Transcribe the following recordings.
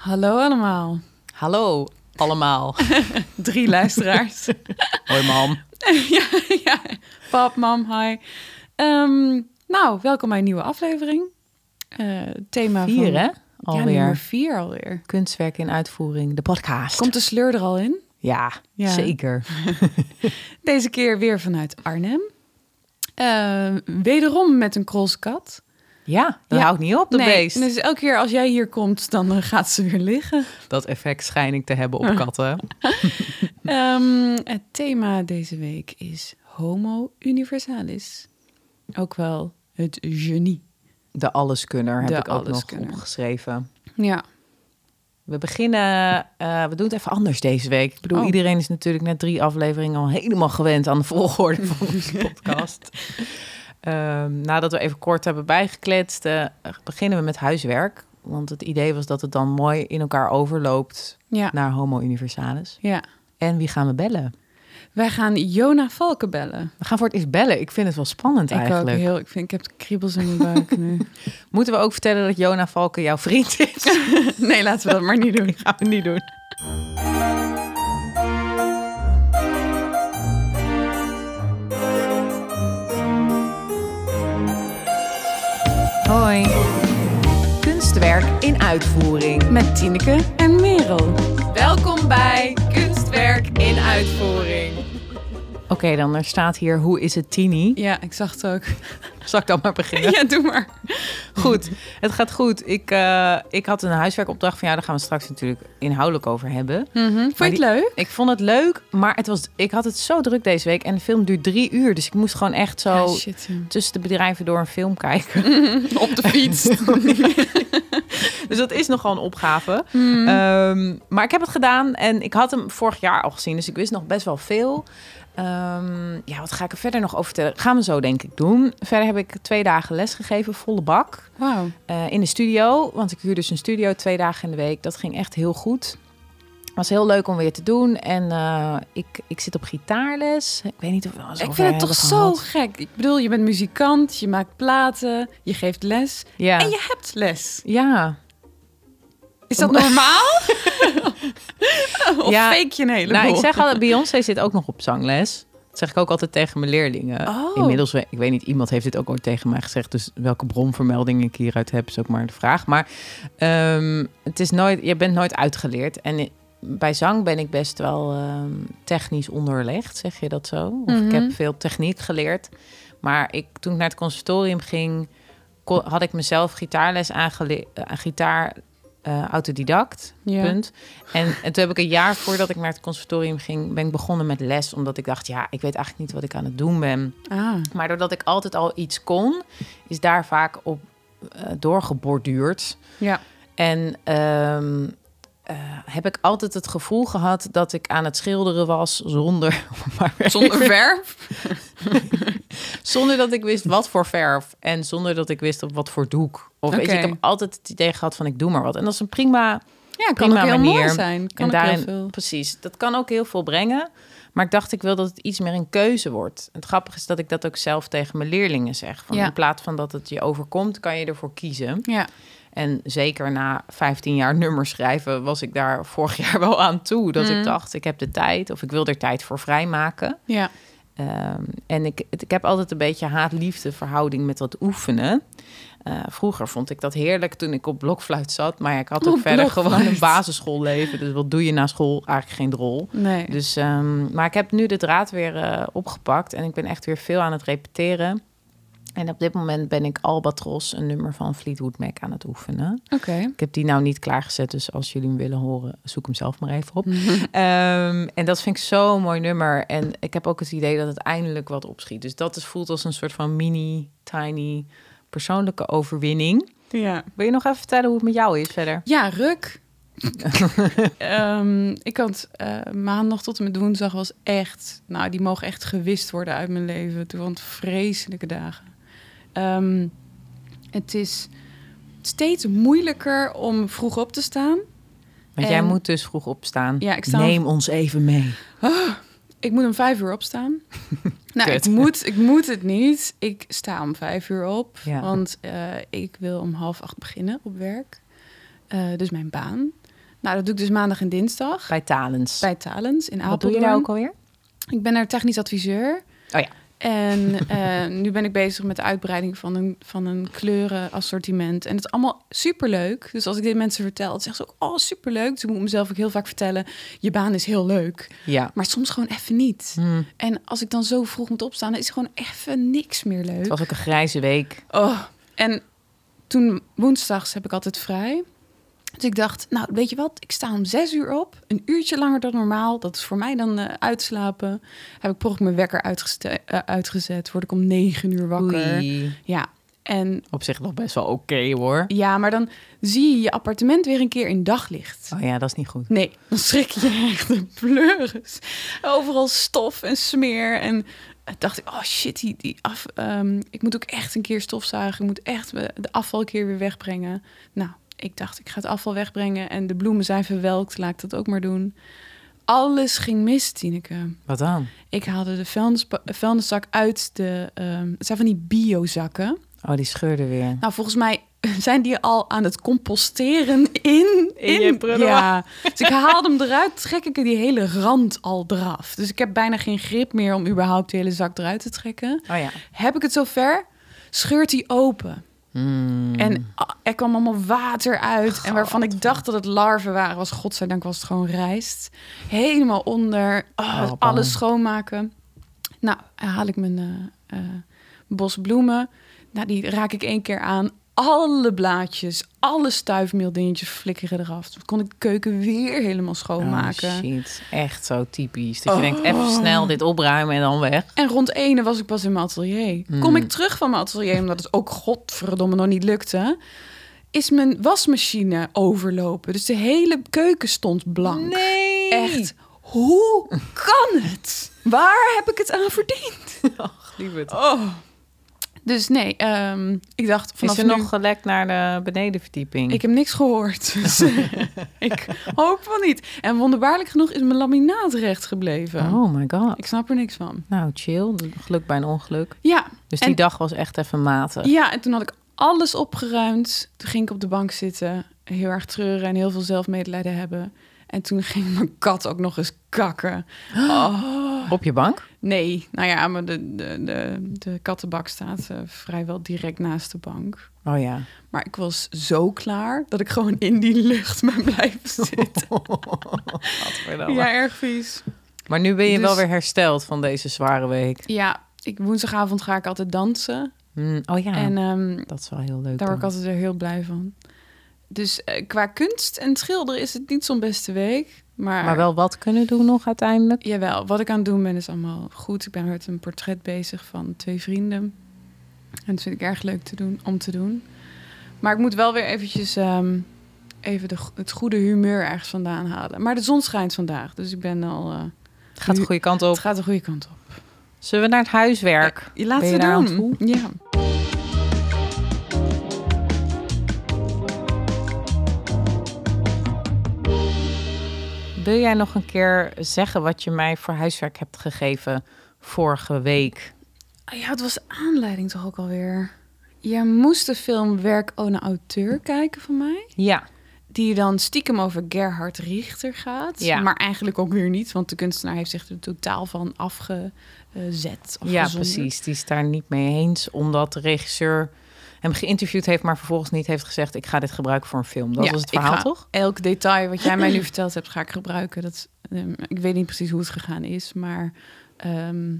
Hallo allemaal. Hallo allemaal. Drie luisteraars. Hoi mam. ja, ja. Pap, mam, hi. Ehm, nou, welkom bij een nieuwe aflevering. Eh, thema Vier van... hè? Ja, Alweer. nummer vier alweer. Kunstwerk in uitvoering, de podcast. Komt de sleur er al in? Ja, Ja. zeker. Deze keer weer vanuit Arnhem. Eh, wederom met een krolskat. Ja, dat Ja. houdt niet op, de nee, beest. Dus elke keer als jij hier komt, dan eh, gaat ze weer liggen. Dat effect schijn ik te hebben op katten. Ehm, het thema deze week is Homo Universalis. Ook wel het genie. De alleskunner heb De ik ook nog opgeschreven. Ja, We beginnen, eh, we doen het even anders deze week. Ik bedoel, Oh. iedereen is natuurlijk net drie afleveringen al helemaal gewend aan de volgorde van onze podcast. Ehm, nadat we even kort hebben bijgekletst, eh, beginnen we met huiswerk. Want het idee was dat het dan mooi in elkaar overloopt ja, naar Homo Universalis. ja. En wie gaan we bellen? Wij gaan Jona Valken bellen. We gaan voor het eerst bellen. Ik vind het wel spannend Ik ook eigenlijk. heel. Ik vind ik heb kriebels in mijn buik nu. Moeten we ook vertellen dat Jona Valken jouw vriend is? nee, laten we dat maar niet doen. gaan we niet doen. Hoi. Kunstwerk in uitvoering. Met Tineke en Merel. Welkom bij Kunstwerk in uitvoering. Oké, dan er staat hier hoe is het Tini? Ja, ik zag het ook. Zal ik dan maar beginnen? ja, doe maar. Goed, het gaat goed. Ik, eh, ik had een huiswerkopdracht van jou, daar gaan we straks natuurlijk inhoudelijk over hebben. Mhm. Vond je het die- leuk? Ik vond het leuk, maar het was, ik had het zo druk deze week en de film duurt drie uur. Dus ik moest gewoon echt zo Ja, shit. ja. tussen de bedrijven door een film kijken. Op de fiets. dus dat is nogal een opgave. Mhm. Ehm, maar ik heb het gedaan en ik had hem vorig jaar al gezien, dus ik wist nog best wel veel. Ehm, ja, wat ga ik er verder nog over vertellen? Gaan we zo denk ik doen. Verder heb ik twee dagen les gegeven, volle bak. Eh, in de studio. Want ik huur dus een studio twee dagen in de week. Dat ging echt heel goed. Was heel leuk om weer te doen. En eh, ik, ik zit op gitaarles. Ik weet niet of eens Ik vind het toch zo gek. Ik bedoel, je bent muzikant, je maakt platen, je geeft les Ja. en je hebt les. ja. Is dat normaal? of Ja. fake je een heleboel? Nou, ik zeg altijd, Beyoncé zit ook nog op zangles. Dat zeg ik ook altijd tegen mijn leerlingen. Oh. Inmiddels, we- ik weet niet, iemand heeft dit ook ooit tegen mij gezegd. Dus welke bronvermelding ik hieruit heb, is ook maar de vraag. Maar ehm, het is nooit, je bent nooit uitgeleerd. En bij zang ben ik best wel ehm, technisch onderlegd, zeg je dat zo? Of ik Mhm. heb veel techniek geleerd. Maar ik, toen ik naar het conservatorium ging, had ik mezelf gitaarles aangeleerd. gitaar eh, autodidact, Ja. punt. En, en toen heb ik een jaar voordat ik naar het conservatorium ging, ben ik begonnen met les. Omdat ik dacht, ja, ik weet eigenlijk niet wat ik aan het doen ben. Ah, Maar doordat ik altijd al iets kon, is daar vaak op eh, doorgeborduurd. ja. En ehm, eh, heb ik altijd het gevoel gehad dat ik aan het schilderen was zonder, maar Zonder verf? zonder dat ik wist wat voor verf en zonder dat ik wist op wat voor doek. Of weet je, ik heb altijd het idee gehad van ik doe maar wat. En dat is een prima Ja, kan Prima ook heel manier. mooi zijn. Kan en daarin, heel veel. precies, dat kan ook heel veel brengen. Maar ik dacht, ik wil dat het iets meer een keuze wordt. Het grappige is dat ik dat ook zelf tegen mijn leerlingen zeg. Van Ja. In plaats van dat het je overkomt, kan je ervoor kiezen. Ja, En zeker na 15 jaar nummers schrijven, was ik daar vorig jaar wel aan toe. Dat Mm. ik dacht, ik heb de tijd of ik wil er tijd voor vrijmaken. ja. Ehm, en ik, ik heb altijd een beetje haat-liefde verhouding met dat oefenen. Eh, vroeger vond ik dat heerlijk toen ik op blokfluit zat. Maar ik had ook verder gewoon een basisschoolleven. Dus wat doe je na school? Eigenlijk geen drol. Nee. Dus, ehm, maar ik heb nu de draad weer eh, opgepakt. En ik ben echt weer veel aan het repeteren. En op dit moment ben ik Albatros, een nummer van Fleetwood Mac, aan het oefenen. Oké. Ik heb die nou niet klaargezet, dus als jullie hem willen horen, zoek hem zelf maar even op. Ehm, en dat vind ik zo'n mooi nummer. En ik heb ook het idee dat het eindelijk wat opschiet. Dus dat is, voelt als een soort van mini, tiny persoonlijke overwinning. Ja. Wil je nog even vertellen hoe het met jou is verder? Ja, ruk. Ehm, ik had eh, maandag tot en met woensdag was echt... Nou, die mogen echt gewist worden uit mijn leven. Toen vond vreselijke dagen. Ehm, het is steeds moeilijker om vroeg op te staan. Want jij moet dus vroeg opstaan. Ja, ik sta Neem ons even mee. Ik moet om vijf uur opstaan. nou, ik moet, ik moet het niet. Ik sta om vijf uur op. Ja. Want eh, ik wil om half acht beginnen op werk. Eh, dus mijn baan. Nou, dat doe ik dus maandag en dinsdag. Bij Talens. Bij Talens in Apeldoorn. Wat doe je daar ook alweer? Ik ben er technisch adviseur. Oh ja. En eh, nu ben ik bezig met de uitbreiding van een, van een kleurenassortiment. En het is allemaal superleuk. Dus als ik dit mensen vertel, dan zeggen ze ook, oh, superleuk. Dus ik moet mezelf ook heel vaak vertellen, je baan is heel leuk. Ja. Maar soms gewoon even niet. Hmm. En als ik dan zo vroeg moet opstaan, dan is gewoon even niks meer leuk. Het was ook een grijze week. Oh, en toen woensdags heb ik altijd vrij. Dus ik dacht, nou, weet je wat? Ik sta om zes uur op. Een uurtje langer dan normaal. Dat is voor mij dan eh, uitslapen. Heb ik per mijn wekker uitgeste- eh, uitgezet. Word ik om negen uur wakker. Oei. Ja, en Op zich nog best wel oké hoor. ja, maar dan zie je je appartement weer een keer in daglicht. Oh ja, dat is niet goed. Nee, dan schrik je echt de pleuris. Overal stof en smeer. En eh, dacht ik, oh shit, die, die af, ehm, ik moet ook echt een keer stofzuigen. Ik moet echt de afval een keer weer wegbrengen. Nou, ik dacht, ik ga het afval wegbrengen. En de bloemen zijn verwelkt, laat ik dat ook maar doen. Alles ging mis, Tineke. Wat dan? Ik haalde de vuilnispa- vuilniszak uit de... ehm, het zijn van die biozakken. Oh, die scheurde weer. Nou, volgens mij zijn die al aan het composteren in, In je prullenbak. Ja. Dus ik haalde hem eruit, trek ik er die hele rand al eraf. Dus ik heb bijna geen grip meer om überhaupt de hele zak eruit te trekken. Oh ja. Heb ik het zover, scheurt hij open. Hmm. En er kwam allemaal water uit. En waarvan ik dacht dat het larven waren, was godzijdank was het gewoon rijst. Helemaal onder. Ah, Oh, alles schoonmaken. Nou, haal ik mijn eh, bos bloemen. Nou, die raak ik één keer aan. Alle blaadjes, alle stuifmeeldingetjes flikkeren eraf. Toen kon ik de keuken weer helemaal schoonmaken. Oh shit, echt zo typisch. Dat je Oh. denkt, even snel dit opruimen en dan weg. En rond ene was ik pas in mijn atelier. Hmm. Kom ik terug van mijn atelier, omdat het ook godverdomme nog niet lukte... is mijn wasmachine overlopen. Dus de hele keuken stond blank. Nee! Echt, hoe kan het? Waar heb ik het aan verdiend? Ach, lieverd. Oh. Dus nee, ehm, ik dacht vanaf Is er nu... nog gelekt naar de benedenverdieping? Ik heb niks gehoord. Dus ik hoop van niet. En wonderbaarlijk genoeg is mijn laminaat recht gebleven. Oh my god. Ik snap er niks van. Nou, chill. Geluk bij een ongeluk. Ja, Dus die dag was echt even matig. Ja, en toen had ik alles opgeruimd. Toen ging ik op de bank zitten, heel erg treuren en heel veel zelfmedelijden hebben. En toen ging mijn kat ook nog eens kakken. Oh, Op je bank? nee, nou ja, maar de, de, de, de kattenbak staat eh, vrijwel direct naast de bank. Oh ja. Maar ik was zo klaar dat ik gewoon in die lucht ben blijven zitten. Ja, erg vies. Maar nu ben je Dus- wel weer hersteld van deze zware week. Ja, ik, woensdagavond ga ik altijd dansen. Hmm, oh ja, En ehm, dat is wel heel leuk. Daar word ik altijd weer heel blij van. Dus eh, qua kunst en schilderen is het niet zo'n beste week. Maar, Maar wel wat kunnen doen nog uiteindelijk. Jawel, wat ik aan het doen ben is allemaal goed. Ik ben met een portret bezig van twee vrienden. En dat vind ik erg leuk te doen, om te doen. Maar ik moet wel weer eventjes ehm, even de, het goede humeur ergens vandaan halen. Maar de zon schijnt vandaag, dus ik ben al... eh, Het gaat de goede kant op. het gaat de goede kant op. Zullen we naar het huiswerk? Ze daar aan doen. Ja. Wil jij nog een keer zeggen wat je mij voor huiswerk hebt gegeven vorige week? Ah Ja, het was aanleiding toch ook alweer. Je moest de film Werk Ohne Auteur kijken van mij. Ja, Die dan stiekem over Gerhard Richter gaat. Ja. Maar eigenlijk ook weer niet. Want de kunstenaar heeft zich er totaal van afgezet. ja precies. Die is daar niet mee eens, omdat de regisseur hem geïnterviewd heeft, maar vervolgens niet heeft gezegd: ik ga dit gebruiken voor een film. Dat Ja, was het verhaal, toch? Elk detail wat jij mij nu verteld hebt, ga ik gebruiken. Dat, ehm, ik weet niet precies hoe het gegaan is. Maar ehm,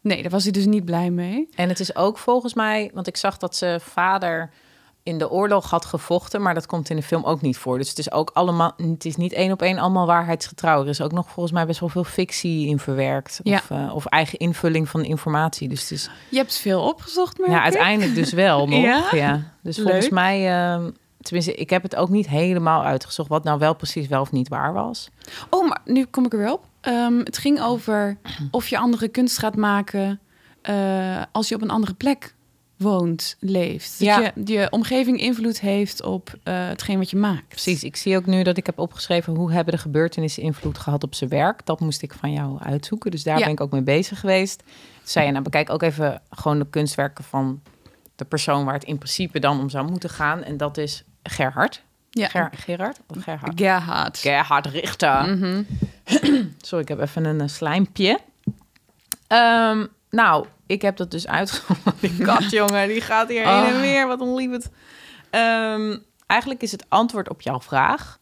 nee, daar was hij dus niet blij mee. En het is ook volgens mij, want ik zag dat zijn vader in de oorlog had gevochten, maar dat komt in de film ook niet voor. Dus het is ook allemaal, het is niet één op één allemaal waarheidsgetrouw. Er is ook nog volgens mij best wel veel fictie in verwerkt. Ja. Of, eh, of eigen invulling van informatie. Dus het is Je hebt veel opgezocht, merk ja, uiteindelijk dus wel nog. Ja? Ja? Dus volgens Leuk. mij, ehm, tenminste, ik heb het ook niet helemaal uitgezocht wat nou wel precies wel of niet waar was. Oh, maar nu kom ik er weer op. Ehm, het ging over of je andere kunst gaat maken eh, als je op een andere plek woont, leeft. Dat Ja. je, je omgeving invloed heeft op eh, hetgeen wat je maakt. Precies, ik zie ook nu dat ik heb opgeschreven hoe hebben de gebeurtenissen invloed gehad op zijn werk. Dat moest ik van jou uitzoeken, dus daar Ja. ben ik ook mee bezig geweest. Zei je, nou bekijk ook even gewoon de kunstwerken van de persoon waar het in principe dan om zou moeten gaan. En dat is Gerhard. Ja. Ger- Gerard? Of Gerhard? Gerhard. Gerhard Richter. Mhm. Sorry, ik heb even een eh, slijmpje. Ehm, nou, ik heb dat dus uitgevonden. Die kat, jongen, die gaat hier heen en Oh. weer. Wat onliefd. Ehm eigenlijk is het antwoord op jouw vraag.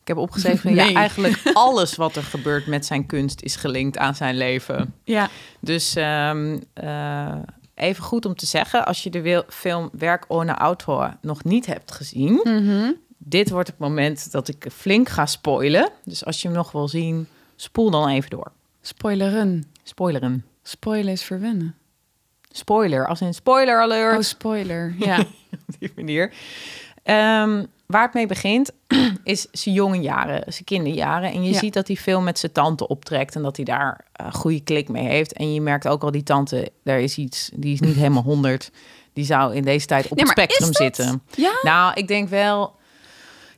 Ik heb opgeschreven, ja, eigenlijk alles wat er gebeurt met zijn kunst is gelinkt aan zijn leven. Ja. Dus ehm, eh, even goed om te zeggen, als je de film Werk ohne Autor nog niet hebt gezien, Mhm. dit wordt het moment dat ik flink ga spoilen. Dus als je hem nog wil zien, spoel dan even door. Spoileren. Spoileren. Spoilen is verwennen. Spoiler, als in spoiler alert. Oh, spoiler. Ja. op die manier. Ehm, waar het mee begint, is zijn jonge jaren, zijn kinderjaren. En je Ja. ziet dat hij veel met zijn tante optrekt en dat hij daar een goede klik mee heeft. En je merkt ook al, die tante, daar is iets, die is niet helemaal honderd. Die zou in deze tijd op Nee, het spectrum zitten. Ja? Nou, ik denk wel.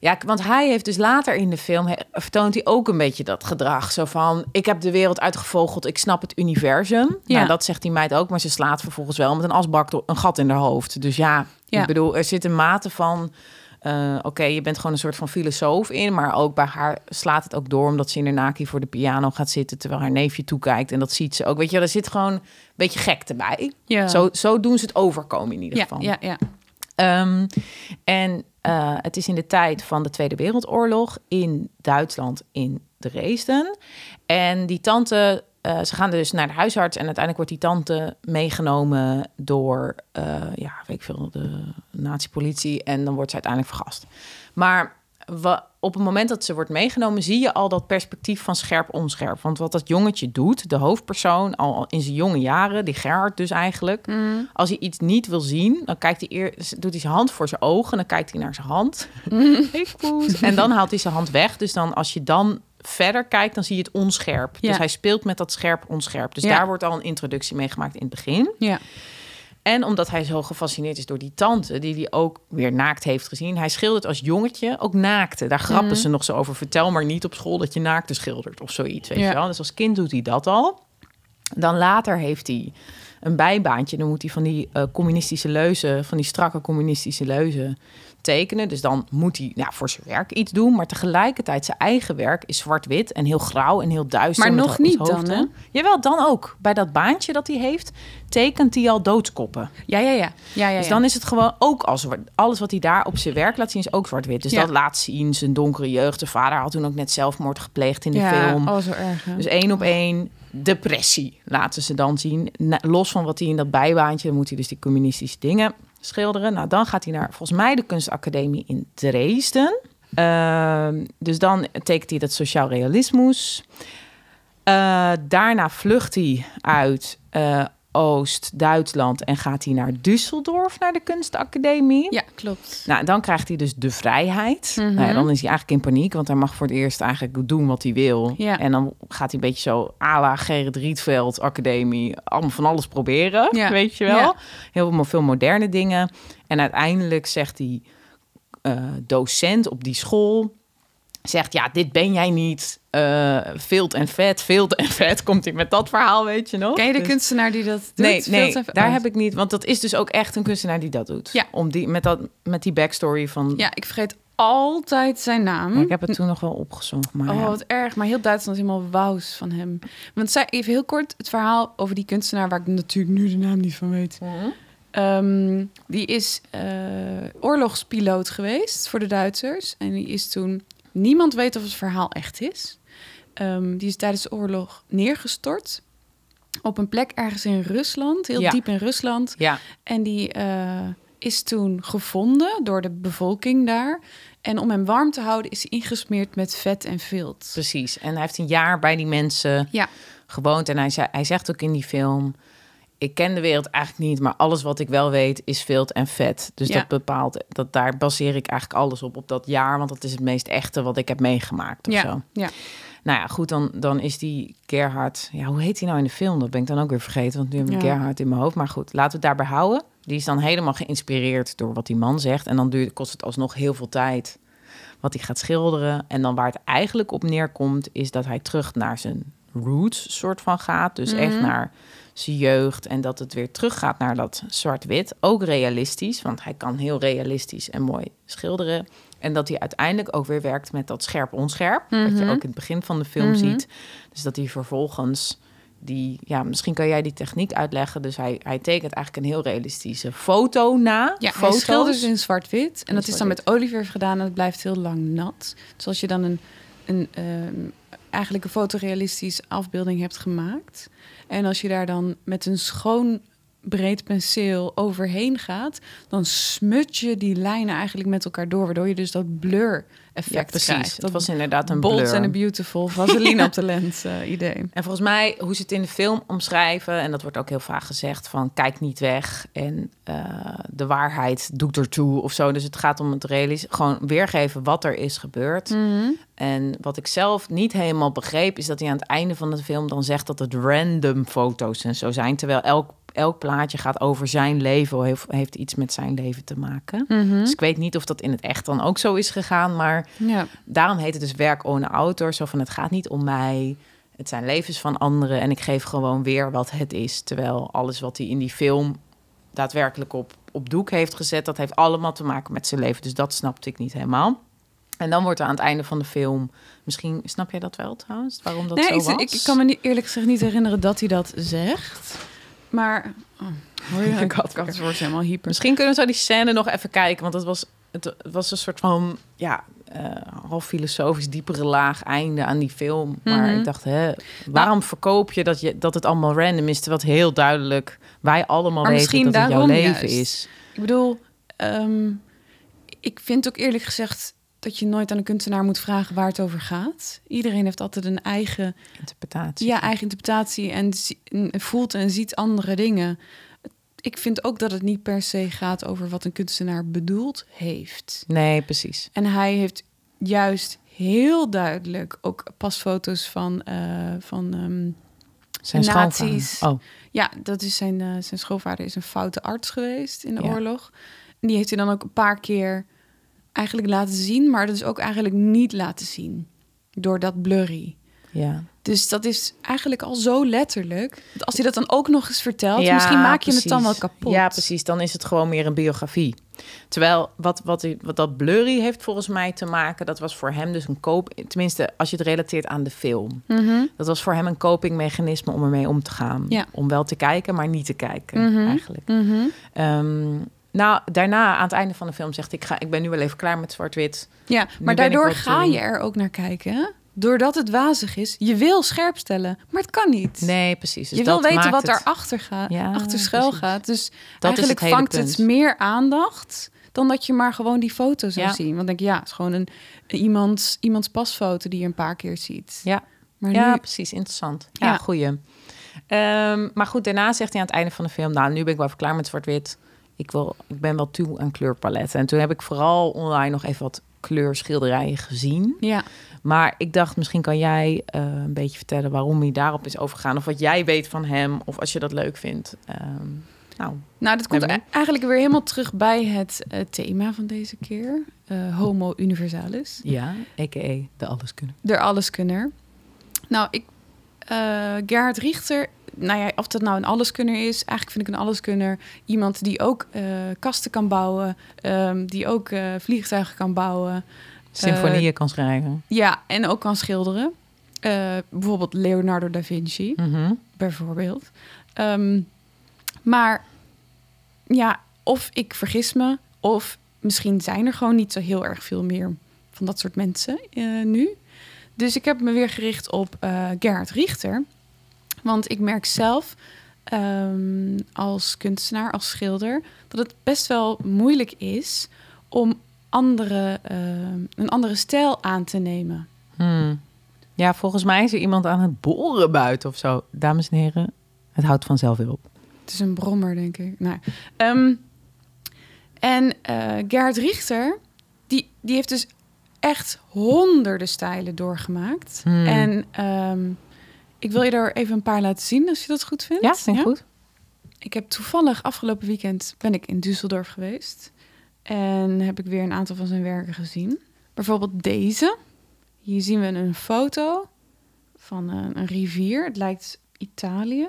Ja, want hij heeft dus later in de film he- vertoont hij ook een beetje dat gedrag. Zo van: ik heb de wereld uitgevogeld, ik snap het universum. Ja. Nou, dat zegt die meid ook, maar ze slaat vervolgens wel met een asbak door een gat in haar hoofd. Dus ja, Ja. ik bedoel, er zit een mate van. eh, Oké, je bent gewoon een soort van filosoof in, maar ook bij haar slaat het ook door omdat ze in haar naki voor de piano gaat zitten terwijl haar neefje toekijkt en dat ziet ze ook. Weet je, er zit gewoon een beetje gek erbij. Ja. Zo, zo doen ze het overkomen in ieder ja, geval. ja, ja. Ehm, en eh, het is in de tijd van de Tweede Wereldoorlog in Duitsland, in Dresden. En die tante, eh, ze gaan dus naar de huisarts en uiteindelijk wordt die tante meegenomen door, eh, ja, weet ik veel, de nazi-politie. En dan wordt ze uiteindelijk vergast. Maar op het moment dat ze wordt meegenomen, zie je al dat perspectief van scherp onscherp. Want wat dat jongetje doet, de hoofdpersoon, al in zijn jonge jaren, die Gerhard dus eigenlijk, Mm. als hij iets niet wil zien, dan kijkt hij eer, doet hij zijn hand voor zijn ogen, dan kijkt hij naar zijn hand. Poes. En dan haalt hij zijn hand weg. Dus dan als je dan verder kijkt, dan zie je het onscherp. Ja. Dus hij speelt met dat scherp onscherp. Dus Ja. daar wordt al een introductie mee gemaakt in het begin. Ja. En omdat hij zo gefascineerd is door die tante, die hij ook weer naakt heeft gezien. Hij schildert als jongetje ook naakte. Daar grappen Mhm. ze nog zo over. Vertel maar niet op school dat je naakte schildert of zoiets. Weet Ja. je wel? Dus als kind doet hij dat al. Dan later heeft hij een bijbaantje. Dan moet hij van die eh, communistische leuzen, van die strakke communistische leuzen tekenen. Dus dan moet hij nou, voor zijn werk iets doen. Maar tegelijkertijd zijn eigen werk is zwart-wit en heel grauw en heel duister. Maar nog niet dan, hè? Jawel, dan ook. Bij dat baantje dat hij heeft, tekent hij al doodskoppen. Ja, ja, ja. ja, ja, Dus ja. dan is het gewoon ook als. Alles wat hij daar op zijn werk laat zien is ook zwart-wit. Dus Ja. dat laat zien zijn donkere jeugd. De vader had toen ook net zelfmoord gepleegd in de ja, film. Oh, zo erg. hè? Dus één op één depressie laten ze dan zien. Los van wat hij in dat bijbaantje, dan moet hij dus die communistische dingen schilderen. Nou, dan gaat hij naar volgens mij de kunstacademie in Dresden. Ehm, dus dan tekent hij dat sociaal realismus. Eh, daarna vlucht hij uit eh, Oost-Duitsland en gaat hij naar Düsseldorf, naar de kunstacademie. Ja, klopt. Nou, dan krijgt hij dus de vrijheid. Mhm. nou ja, dan is hij eigenlijk in paniek, want hij mag voor het eerst eigenlijk doen wat hij wil. Ja. En dan gaat hij een beetje zo à la Gerrit Rietveld Academie, allemaal van alles proberen, Ja. weet je wel. Heel veel, veel moderne dingen. En uiteindelijk zegt die eh, docent op die school, zegt ja, dit ben jij niet. Vilt en vet, vilt en vet, komt hij met dat verhaal, weet je nog? Ken je de Dus- kunstenaar die dat doet? Nee, nee daar Oh. heb ik niet. Want dat is dus ook echt een kunstenaar die dat doet. Ja. Om die, met, dat, met die backstory van... Ja, ik vergeet altijd zijn naam. Ja, ik heb het toen nog wel opgezocht. Maar Oh, ja. wat erg. Maar heel Duitsland is helemaal wous van hem. Want zij, even heel kort het verhaal over die kunstenaar... waar ik natuurlijk nu de naam niet van weet. Ehm, die is eh, oorlogspiloot geweest voor de Duitsers. En die is toen... Niemand weet of het verhaal echt is. Ehm, die is tijdens de oorlog neergestort. Op een plek ergens in Rusland. Heel Ja. diep in Rusland. Ja, En die eh, is toen gevonden door de bevolking daar. En om hem warm te houden is hij ingesmeerd met vet en vilt. precies. En hij heeft een jaar bij die mensen Ja, gewoond. En hij, zei, hij zegt ook in die film... Ik ken de wereld eigenlijk niet, maar alles wat ik wel weet is vilt en vet. Dus Ja. dat bepaalt, dat daar baseer ik eigenlijk alles op, op dat jaar. Want dat is het meest echte wat ik heb meegemaakt of ja, zo. ja. Nou ja, goed, dan, dan is die Gerhard... Ja, hoe heet hij nou in de film? Dat ben ik dan ook weer vergeten, want nu heb ik Ja. Gerhard in mijn hoofd. Maar goed, laten we het daarbij houden. Die is dan helemaal geïnspireerd door wat die man zegt. En dan duurt, kost het alsnog heel veel tijd wat hij gaat schilderen. En dan waar het eigenlijk op neerkomt... is dat hij terug naar zijn roots soort van gaat. Dus echt Mhm. naar zijn jeugd. En dat het weer teruggaat naar dat zwart-wit. Ook realistisch, want hij kan heel realistisch en mooi schilderen. En dat hij uiteindelijk ook weer werkt met dat scherp-onscherp. Wat je Mhm. ook in het begin van de film Mhm. ziet. Dus dat hij vervolgens die... Ja, misschien kan jij die techniek uitleggen. Dus hij, hij tekent eigenlijk een heel realistische foto na. Ja, hij Foto's. schildert in zwart-wit. En In dat is dan met olieverf gedaan en het blijft heel lang nat. Dus als je dan een, een, ehm, eigenlijk een fotorealistisch afbeelding hebt gemaakt... en als je daar dan met een schoon breed penseel overheen gaat... dan smut je die lijnen eigenlijk met elkaar door... waardoor je dus dat blur-effect Ja, precies. krijgt. Het Dat was inderdaad een bold blur. en a beautiful Vaseline op de lens eh, idee. En volgens mij, hoe ze het in de film omschrijven, en dat wordt ook heel vaak gezegd, van kijk niet weg en eh, de waarheid doet ertoe of zo. Dus het gaat om het realistisch, gewoon weergeven wat er is gebeurd. Mhm. En wat ik zelf niet helemaal begreep, is dat hij aan het einde van de film dan zegt dat het random foto's en zo zijn. Terwijl elk, elk plaatje gaat over zijn leven, of heeft, heeft iets met zijn leven te maken. Mhm. Dus ik weet niet of dat in het echt dan ook zo is gegaan, maar Ja. daarom heet het dus werk ohne autor. Zo van het gaat niet om mij. Het zijn levens van anderen en ik geef gewoon weer wat het is. Terwijl alles wat hij in die film daadwerkelijk op, op doek heeft gezet, dat heeft allemaal te maken met zijn leven. Dus dat snapte ik niet helemaal. En dan wordt er aan het einde van de film, misschien snap jij dat wel trouwens, waarom dat nee, zo was? ik, ik kan me niet, eerlijk gezegd niet herinneren dat hij dat zegt. Maar... Oh, hoor je, ik had, het wordt helemaal hyper. Misschien kunnen we zo die scène nog even kijken, want het was, het, was een soort van, ja, eh, half filosofisch, diepere laag einde aan die film. Maar Mhm. ik dacht, hè, waarom verkoop je dat, je dat het allemaal random is, terwijl het heel duidelijk wij allemaal weten dat het jouw leven juist. is. Ik bedoel, ehm, ik vind ook eerlijk gezegd dat je nooit aan een kunstenaar moet vragen waar het over gaat. Iedereen heeft altijd een eigen, Interpretatie. ja, eigen interpretatie en, voelt en ziet andere dingen. Ik vind ook dat het niet per se gaat over wat een kunstenaar bedoeld heeft. Nee, precies. En hij heeft juist heel duidelijk ook pasfoto's van, eh, van ehm, Zijn Nazi's. schoonvader. Oh, Ja, dat is zijn, eh, zijn schoonvader is een foute arts geweest in de Ja. oorlog. En die heeft hij dan ook een paar keer eigenlijk laten zien, maar dat is ook eigenlijk niet laten zien door dat blurry. ja. Dus dat is eigenlijk al zo letterlijk. Als hij dat dan ook nog eens vertelt, Ja, misschien maak je het dan wel kapot. Ja, precies. Dan is het gewoon meer een biografie. Terwijl wat, wat, wat dat blurry heeft volgens mij te maken, dat was voor hem dus een koop. Tenminste, als je het relateert aan de film. Mhm. Dat was voor hem een copingmechanisme om ermee om te gaan. Ja. Om wel te kijken, maar niet te kijken Mhm. eigenlijk. Mhm. Ehm, nou, daarna aan het einde van de film zegt ik, ga, ik ben nu wel even klaar met zwart-wit. Ja, maar daardoor ga je er ook naar kijken. hè? Doordat het wazig is. Je wil scherp stellen, maar het kan niet. Nee, precies. Dus je wil weten wat daarachter gaat, Ja, achter schuil precies. gaat. Dus Dat eigenlijk het vangt punt. het meer aandacht dan dat je maar gewoon die foto zou Ja. zien. Want denk je, ja, het is gewoon een, iemands, iemands pasfoto die je een paar keer ziet. Ja. Maar Ja, nu, precies. Interessant. Ja, Ja. goeie. Ehm, maar goed, daarna zegt hij aan het einde van de film... nou, nu ben ik wel even klaar met zwart-wit. Ik, wil, ik ben wel toe aan kleurpaletten. En toen heb ik vooral online nog even wat kleurschilderijen gezien. ja, Maar ik dacht, misschien kan jij eh, een beetje vertellen... waarom hij daarop is overgegaan. Of wat jij weet van hem. Of als je dat leuk vindt. Ehm, nou, nou, dat komt eigenlijk weer helemaal terug bij het eh, thema van deze keer. eh, homo universalis. ja, a.k.a. de alleskunner. De alleskunner. Nou, ik, Gerhard Richter, nou ja, of dat nou een alleskunner is, eigenlijk vind ik een alleskunner iemand die ook eh, kasten kan bouwen, ehm, die ook eh, vliegtuigen kan bouwen. Symfonieën kan schrijven. Ja, en ook kan schilderen. Eh, bijvoorbeeld Leonardo da Vinci, Mhm. bijvoorbeeld. Ehm, maar ja, of ik vergis me, of misschien zijn er gewoon niet zo heel erg veel meer van dat soort mensen eh, nu. Dus ik heb me weer gericht op eh Gerhard Richter. Want ik merk zelf ehm, als kunstenaar, als schilder, dat het best wel moeilijk is om andere, ehm, een andere stijl aan te nemen. Hmm. Ja, volgens mij is er iemand aan het boren buiten of zo. Dames en heren, het houdt vanzelf weer op. Het is een brommer, denk ik. Nou, ehm, en eh Gerhard Richter, die, die heeft dus echt honderden stijlen doorgemaakt. Hmm. En ehm, ik wil je er even een paar laten zien, als je dat goed vindt. Ja, vind ik goed. Ik heb toevallig afgelopen weekend ben ik in Düsseldorf geweest. En heb ik weer een aantal van zijn werken gezien. Bijvoorbeeld deze. Hier zien we een foto van een, een rivier. Het lijkt Italië.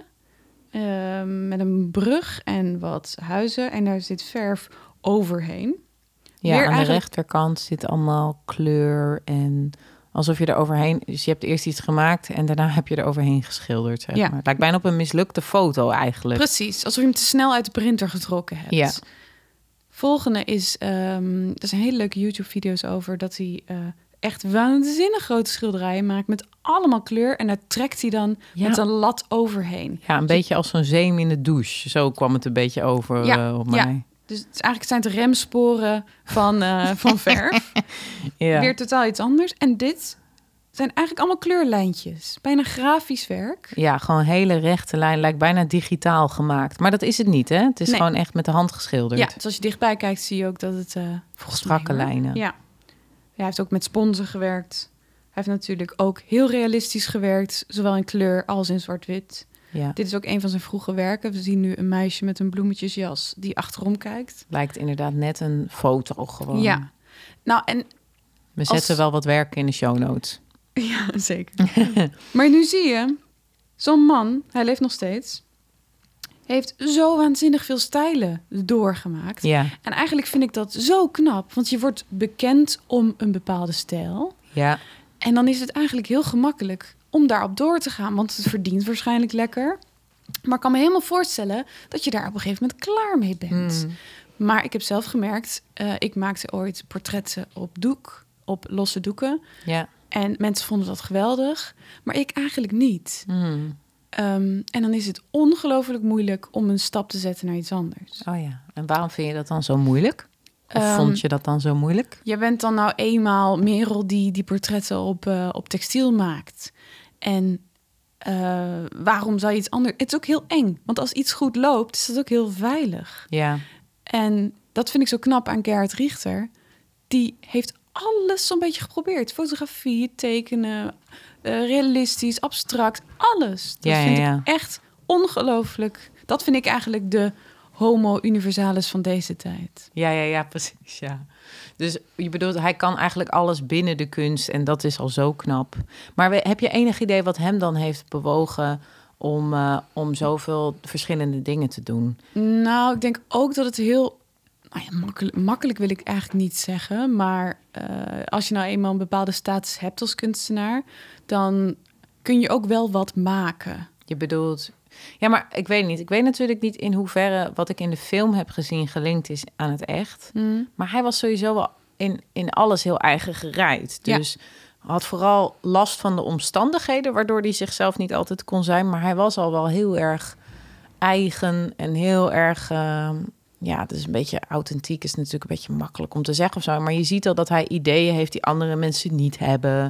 Ehm, met een brug en wat huizen. En daar zit verf overheen. Ja, Weer aan de rechterkant zit allemaal kleur en alsof je er overheen... Dus je hebt eerst iets gemaakt en daarna heb je er overheen geschilderd, zeg Ja. maar. Het lijkt bijna op een mislukte foto eigenlijk. Precies, alsof je hem te snel uit de printer getrokken hebt. Ja. Volgende is, ehm er zijn hele leuke YouTube-video's over dat hij eh, echt waanzinnig grote schilderijen maakt met allemaal kleur en daar trekt hij dan Ja. met een lat overheen. Ja, een beetje als zo'n zeem in de douche. Zo kwam het een beetje over Ja, eh, op ja. mij. Dus het is eigenlijk zijn het remsporen van, eh, van verf. Ja. Weer totaal iets anders. En dit zijn eigenlijk allemaal kleurlijntjes. Bijna grafisch werk. ja, gewoon hele rechte lijn. Lijkt bijna digitaal gemaakt. Maar dat is het niet, hè? Het is Nee. gewoon echt met de hand geschilderd. Ja, dus als je dichtbij kijkt zie je ook dat het... volgens Strakke lijnen. Ja. Hij heeft ook met sponsen gewerkt. Hij heeft natuurlijk ook heel realistisch gewerkt. Zowel in kleur als in zwart-wit. Ja. Dit is ook een van zijn vroege werken. We zien nu een meisje met een bloemetjesjas die achterom kijkt. Lijkt inderdaad net een foto gewoon. Ja. Nou, en We Als- zetten wel wat werk in de show notes. Ja, zeker. maar nu zie je, zo'n man, hij leeft nog steeds, heeft zo waanzinnig veel stijlen doorgemaakt. Ja, En eigenlijk vind ik dat zo knap, want je wordt bekend om een bepaalde stijl. ja, En dan is het eigenlijk heel gemakkelijk om daarop door te gaan, want het verdient waarschijnlijk lekker. Maar ik kan me helemaal voorstellen dat je daar op een gegeven moment klaar mee bent. Mm. Maar ik heb zelf gemerkt, eh, ik maakte ooit portretten op doek, op losse doeken. ja. En mensen vonden dat geweldig, maar ik eigenlijk niet. Mm. Ehm, en dan is het ongelooflijk moeilijk om een stap te zetten naar iets anders. Oh ja. En waarom vind je dat dan zo moeilijk? Of Ehm, vond je dat dan zo moeilijk? Je bent dan nou eenmaal Merel die die portretten op, eh, op textiel maakt. En eh, waarom zou je iets anders... Het is ook heel eng, want als iets goed loopt, is dat ook heel veilig. Ja, En dat vind ik zo knap aan Gerhard Richter. Die heeft alles zo'n beetje geprobeerd. Fotografie, tekenen, eh, realistisch, abstract, alles. Dat Ja, ja, vind ja. ik echt ongelooflijk. Dat vind ik eigenlijk de homo universalis van deze tijd. ja, ja, ja, precies. Ja. Dus je bedoelt, hij kan eigenlijk alles binnen de kunst en dat is al zo knap. Maar heb je enig idee wat hem dan heeft bewogen om, eh, om zoveel verschillende dingen te doen? Nou, ik denk ook dat het heel... Nou ja, makkelijk, makkelijk wil ik eigenlijk niet zeggen. Maar eh, als je nou eenmaal een bepaalde status hebt als kunstenaar... dan kun je ook wel wat maken. Je bedoelt. Ja, maar ik weet niet. Ik weet natuurlijk niet in hoeverre wat ik in de film heb gezien gelinkt is aan het echt. Maar hij was sowieso wel in, in alles heel eigen gereid. Ja. Dus had vooral last van de omstandigheden, waardoor hij zichzelf niet altijd kon zijn. Maar hij was al wel heel erg eigen en heel erg. ehm, ja, het is een beetje authentiek, is natuurlijk een beetje makkelijk om te zeggen of zo. Maar je ziet al dat hij ideeën heeft die andere mensen niet hebben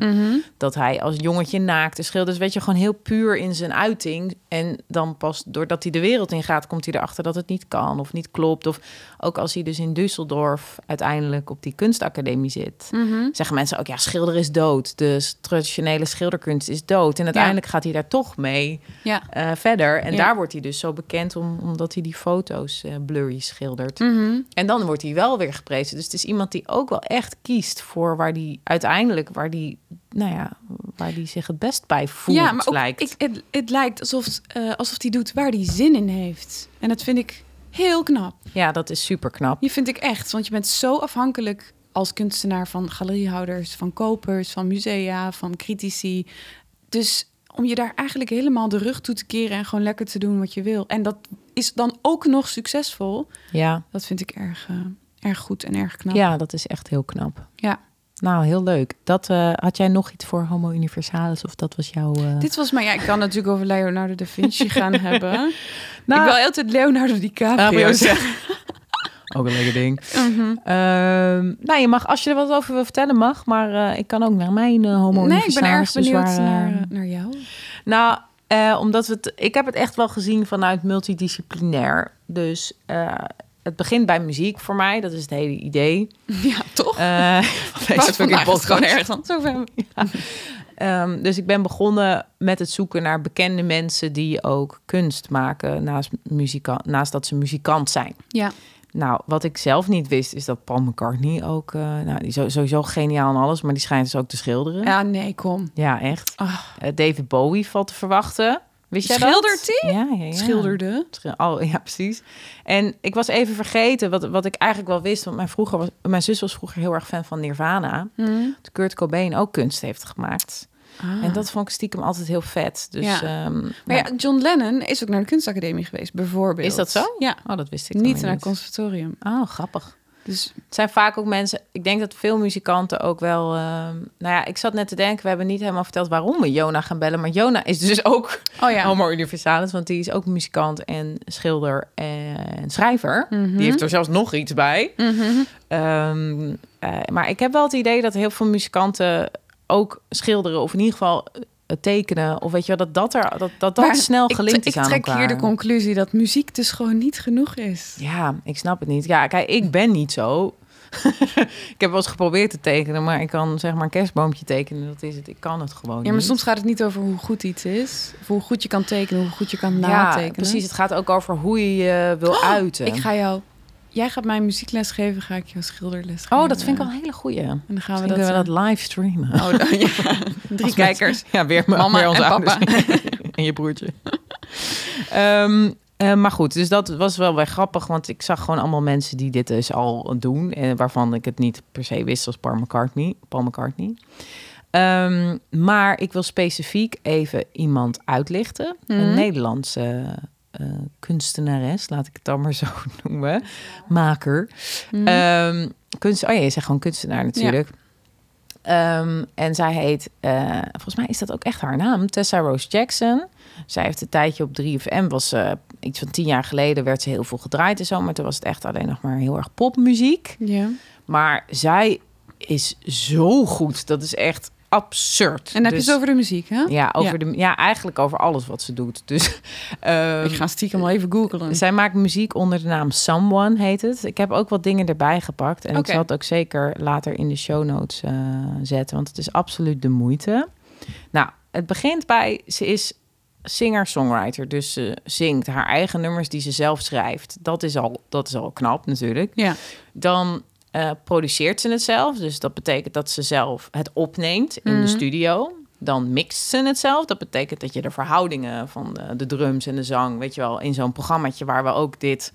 dat hij als jongetje naakte schildert. Dus weet je, gewoon heel puur in zijn uiting. En dan pas doordat hij de wereld in gaat, komt hij erachter dat het niet kan of niet klopt. Of ook als hij dus in Düsseldorf uiteindelijk op die kunstacademie zit. Zeggen mensen ook, ja, schilderen is dood. De traditionele schilderkunst is dood. En uiteindelijk gaat hij daar toch mee Ja. eh, verder. En Ja. daar wordt hij dus zo bekend om, omdat hij die foto's eh, blurry schildert. Mhm. En dan wordt hij wel weer geprezen. Dus het is iemand die ook wel echt kiest voor waar die uiteindelijk, waar die, nou ja, waar die zich het best bij voelt, ja, maar ook, lijkt. Ik, het, het lijkt alsof, eh alsof hij doet waar hij zin in heeft. En dat vind ik heel knap. Ja, dat is super knap. Je vind ik echt, want je bent zo afhankelijk als kunstenaar van galeriehouders, van kopers, van musea, van critici. Dus om je daar eigenlijk helemaal de rug toe te keren en gewoon lekker te doen wat je wil. En dat is dan ook nog succesvol. Ja, Dat vind ik erg, eh, erg goed en erg knap. ja, dat is echt heel knap. Ja. Nou, heel leuk. Dat, eh, had jij nog iets voor Homo Universalis of dat was jouw... eh, Dit was maar ja, ik kan natuurlijk over Leonardo da Vinci gaan hebben. Nou- ik wil altijd Leonardo DiCaprio Cabrio zeggen. Ook een lekker ding. Mhm. Ehm, nou, je mag, als je er wat over wil vertellen, mag. Maar eh, ik kan ook naar mijn eh, Homo Nee, ik ben erg dus benieuwd waar, eh, naar, naar jou. Nou, eh, omdat we het, ik heb het echt wel gezien vanuit multidisciplinair. Dus het begint bij muziek voor mij, dat is het hele idee. Ja, toch? Van deze fucking podcast. gewoon ergens Zo ver. Ehm, dus ik ben begonnen met het zoeken naar bekende mensen die ook kunst maken naast, muzika naast dat ze muzikant zijn. Ja. Nou, wat ik zelf niet wist, is dat Paul McCartney ook, eh, nou, die is sowieso geniaal en alles, maar die schijnt dus ook te schilderen. Ja, nee, kom. Ja, echt. Eh, David Bowie valt te verwachten. Wist jij Schildert dat? hij? Ja, ja, ja. Schilderde. Oh, ja, precies. En ik was even vergeten wat, wat ik eigenlijk wel wist. Want mijn, vroeger was, mijn zus was vroeger heel erg fan van Nirvana. Dat Kurt Cobain ook kunst heeft gemaakt. Ah. En dat vond ik stiekem altijd heel vet. Dus, Ja. ehm, Maar nou, ja, John Lennon is ook naar de kunstacademie geweest, bijvoorbeeld. is dat zo? Ja. Oh, dat wist ik Niet naar het conservatorium. Oh, grappig. Dus Het zijn vaak ook mensen. Ik denk dat veel muzikanten ook wel. ehm, nou ja, ik zat net te denken. We hebben niet helemaal verteld waarom we Jona gaan bellen. Maar Jona is dus ook Oh ja. Homo Universalis. Want die is ook muzikant en schilder en schrijver. Mhm. Die heeft er zelfs nog iets bij. Mhm. Ehm, eh, maar ik heb wel het idee dat heel veel muzikanten ook schilderen. Of in ieder geval eh, tekenen. Of weet je wel, dat dat, er, dat, dat, dat Maar snel ik, gelinkt ik is aan trek elkaar. hier de conclusie dat muziek dus gewoon niet genoeg is. Ja, ik snap het niet. Ja, kijk, ik ben niet zo. ik heb wel eens geprobeerd te tekenen, maar ik kan zeg maar een kerstboompje tekenen. Dat is het. Ik kan het gewoon Ja, maar niet. soms gaat het niet over hoe goed iets is. Of hoe goed je kan tekenen, hoe goed je kan Ja, natekenen. precies. Het gaat ook over hoe je je wil uiten. Ik ga jou... Jij gaat mij muziekles geven, ga ik jou schilderles geven. Oh, dat vind ik wel een hele goeie. En dan gaan we dat... we eh, dat live streamen. Oh, dan, ja. Drie kijkers. Ja, weer, Mama weer onze en ouders. papa. en je broertje. Ehm, eh, maar goed, dus dat was wel weer grappig, want ik zag gewoon allemaal mensen die dit dus al doen, en waarvan ik het niet per se wist als Paul McCartney. Paul McCartney. Ehm, maar ik wil specifiek even iemand uitlichten, Mhm. een Nederlandse eh, kunstenares, laat ik het dan maar zo noemen, maker. Ehm, kunst, oh ja, je zegt gewoon kunstenaar natuurlijk. Ehm, en zij heet, eh, volgens mij is dat ook echt haar naam, Tessa Rose Jackson. Zij heeft een tijdje op 3FM, was eh, iets van tien jaar geleden, werd ze heel veel gedraaid en zo. Maar toen was het echt alleen nog maar heel erg popmuziek. ja. Maar zij is zo goed, dat is echt absurd. En dan heb je Dus- het over de muziek, hè? Ja, over Ja. De, ja, eigenlijk over alles wat ze doet. Dus, ehm, ik ga stiekem al even googlen. zij maakt muziek onder de naam Someone, heet het. Ik heb ook wat dingen erbij gepakt. En ik zal het ook zeker later in de show notes eh, zetten. Want het is absoluut de moeite. Nou, het begint bij... Ze is singer-songwriter. Dus ze zingt haar eigen nummers die ze zelf schrijft. Dat is al, dat is al knap natuurlijk. Ja. Dan eh, produceert ze het zelf. Dus dat betekent dat ze zelf het opneemt in Mhm. de studio. Dan mixt ze het zelf. Dat betekent dat je de verhoudingen van de, de drums en de zang, weet je wel, in zo'n programmaatje waar we ook dit,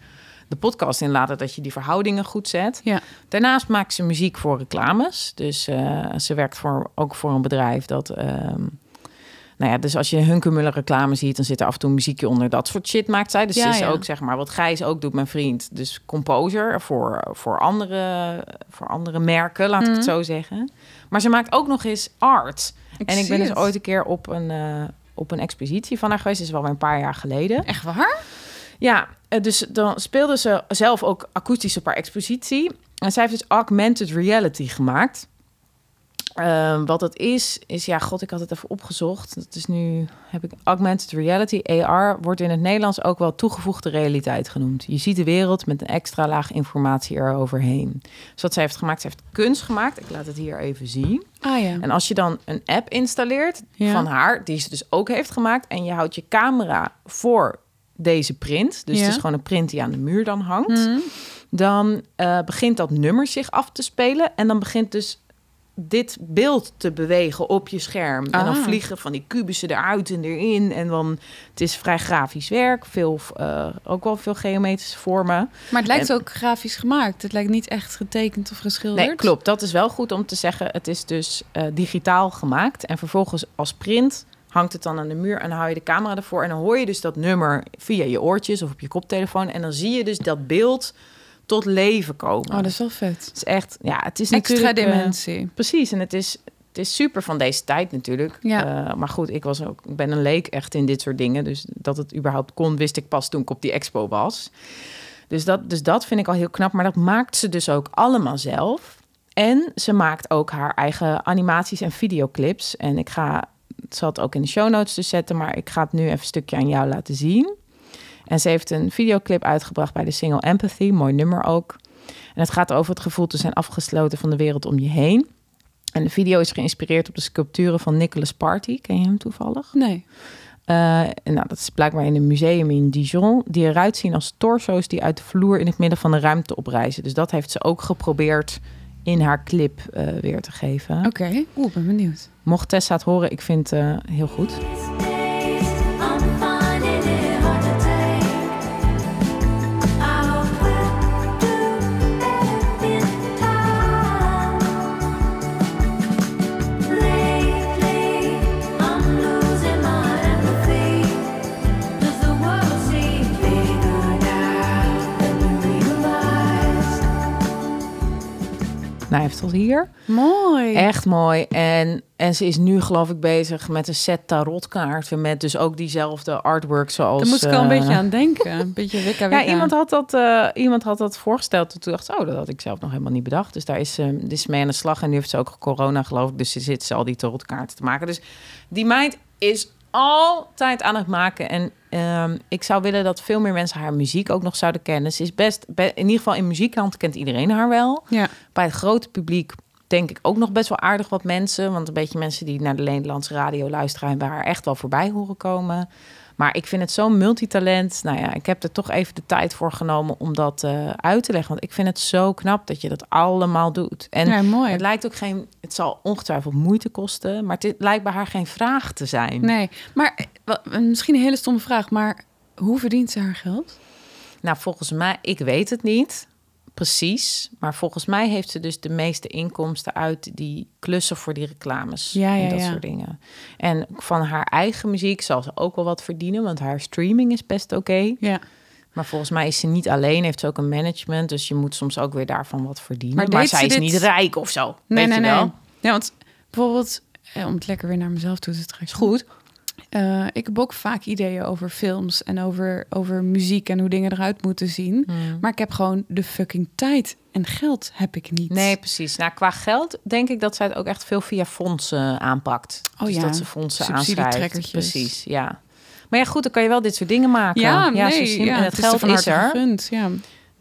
de podcast in laten, dat je die verhoudingen goed zet. Ja. Daarnaast maakt ze muziek voor reclames. Dus eh, ze werkt voor, ook voor een bedrijf dat. ehm, nou ja, dus als je een Hunkemuller reclame ziet, dan zit er af en toe een muziekje onder. Dat soort shit maakt zij. Dus Ja, ze is ja. ook, zeg maar, wat Gijs ook doet, mijn vriend. Dus composer voor, voor, andere, voor andere merken, laat ik het Mhm. zo zeggen. Maar ze maakt ook nog eens art. Ik en ik ben dus het. ooit een keer op een, eh, op een expositie van haar geweest. Dat is wel weer een paar jaar geleden. Echt waar? Ja, eh, dus dan speelde ze zelf ook akoestisch op haar expositie. En zij heeft dus augmented reality gemaakt. Ehm, wat dat is, is ja, god, ik had het even opgezocht. Dat is nu, heb ik augmented reality, AR, wordt in het Nederlands ook wel toegevoegde realiteit genoemd. Je ziet de wereld met een extra laag informatie eroverheen. Dus wat zij heeft gemaakt, ze heeft kunst gemaakt. Ik laat het hier even zien. Ah ja. En als je dan een app installeert Ja. van haar, die ze dus ook heeft gemaakt, en je houdt je camera voor deze print, dus Ja. het is gewoon een print die aan de muur dan hangt, Mhm. dan eh, begint dat nummer zich af te spelen en dan begint dus dit beeld te bewegen op je scherm. En dan Ah. vliegen van die kubussen eruit en erin. En dan, het is vrij grafisch werk. Veel, eh, ook wel veel geometrische vormen. Maar het lijkt En- ook grafisch gemaakt. Het lijkt niet echt getekend of geschilderd. Nee, klopt. Dat is wel goed om te zeggen. Het is dus eh, digitaal gemaakt. En vervolgens als print hangt het dan aan de muur. En dan hou je de camera ervoor. En dan hoor je dus dat nummer via je oortjes of op je koptelefoon. En dan zie je dus dat beeld tot leven komen. Oh, dat is wel vet. Het is echt, ja, het is Extra natuurlijk... eh, dimensie. precies, en het is, het is super van deze tijd natuurlijk. Ja. Eh, maar goed, ik, was ook, ik ben een leek echt in dit soort dingen. Dus dat het überhaupt kon, wist ik pas toen ik op die expo was. Dus dat, dus dat vind ik al heel knap. Maar dat maakt ze dus ook allemaal zelf. En ze maakt ook haar eigen animaties en videoclips. En ik ga, het zal het ook in de show notes dus zetten... maar ik ga het nu even een stukje aan jou laten zien. En ze heeft een videoclip uitgebracht bij de single Empathy. Mooi nummer ook. En het gaat over het gevoel te zijn afgesloten van de wereld om je heen. En de video is geïnspireerd op de sculpturen van Nicholas Party. Ken je hem toevallig? Nee. Eh, en nou, dat is blijkbaar in een museum in Dijon. Die eruit zien als torso's die uit de vloer in het midden van de ruimte oprijzen. Dus dat heeft ze ook geprobeerd in haar clip eh, weer te geven. Oké. Oeh, ik ben benieuwd. Mocht Tessa het horen, ik vind het eh, heel goed. Fine. mij tot hier. Mooi. Echt mooi. En, en ze is nu geloof ik bezig met een set tarotkaarten. Met dus ook diezelfde artwork zoals... Daar moest ik al een eh, beetje aan denken. Een beetje wikka Ja, iemand had, dat, eh, iemand had dat voorgesteld. Toen dacht ik, oh, dat had ik zelf nog helemaal niet bedacht. Dus daar is ze uh, is mee aan de slag. En nu heeft ze ook corona, geloof ik. Dus ze zit ze al die tarotkaarten te maken. Dus die meid is altijd aan het maken. En um, ik zou willen dat veel meer mensen haar muziek ook nog zouden kennen. Ze is best, be in ieder geval in muziekhand kent iedereen haar wel. Ja. Bij het grote publiek denk ik ook nog best wel aardig wat mensen. Want een beetje mensen die naar de Nederlandse radio luisteren... en waar haar echt wel voorbij horen komen. Maar ik vind het zo'n multitalent. Nou ja, ik heb er toch even de tijd voor genomen om dat uh, uit te leggen. Want ik vind het zo knap dat je dat allemaal doet. En ja, mooi. het lijkt ook geen... Het zal ongetwijfeld moeite kosten, maar het lijkt bij haar geen vraag te zijn. Nee, maar misschien een hele stomme vraag, maar hoe verdient ze haar geld? Nou, volgens mij, ik weet het niet precies. Maar volgens mij heeft ze dus de meeste inkomsten uit die klussen voor die reclames. Ja, ja, en dat ja. soort dingen. En van haar eigen muziek zal ze ook wel wat verdienen, want haar streaming is best oké. Ja. Maar volgens mij is ze niet alleen, heeft ze ook een management. Dus je moet soms ook weer daarvan wat verdienen. Maar zij is niet rijk of zo. Nee, weet nee, je nee. wel? Ja, want bijvoorbeeld, eh, om het lekker weer naar mezelf toe te trekken. Is goed. Eh, ik heb ook vaak ideeën over films en over, over muziek en hoe dingen eruit moeten zien. Hmm. Maar ik heb gewoon de fucking tijd en geld heb ik niet. Nee, precies. Nou, qua geld denk ik dat zij het ook echt veel via fondsen aanpakt. Oh dus ja, dat ze fondsen aanschrijft. Precies, ja. Maar ja, goed, dan kan je wel dit soort dingen maken. Ja, zo nee, ja, en het, is geld er is harte er. gegund, ja.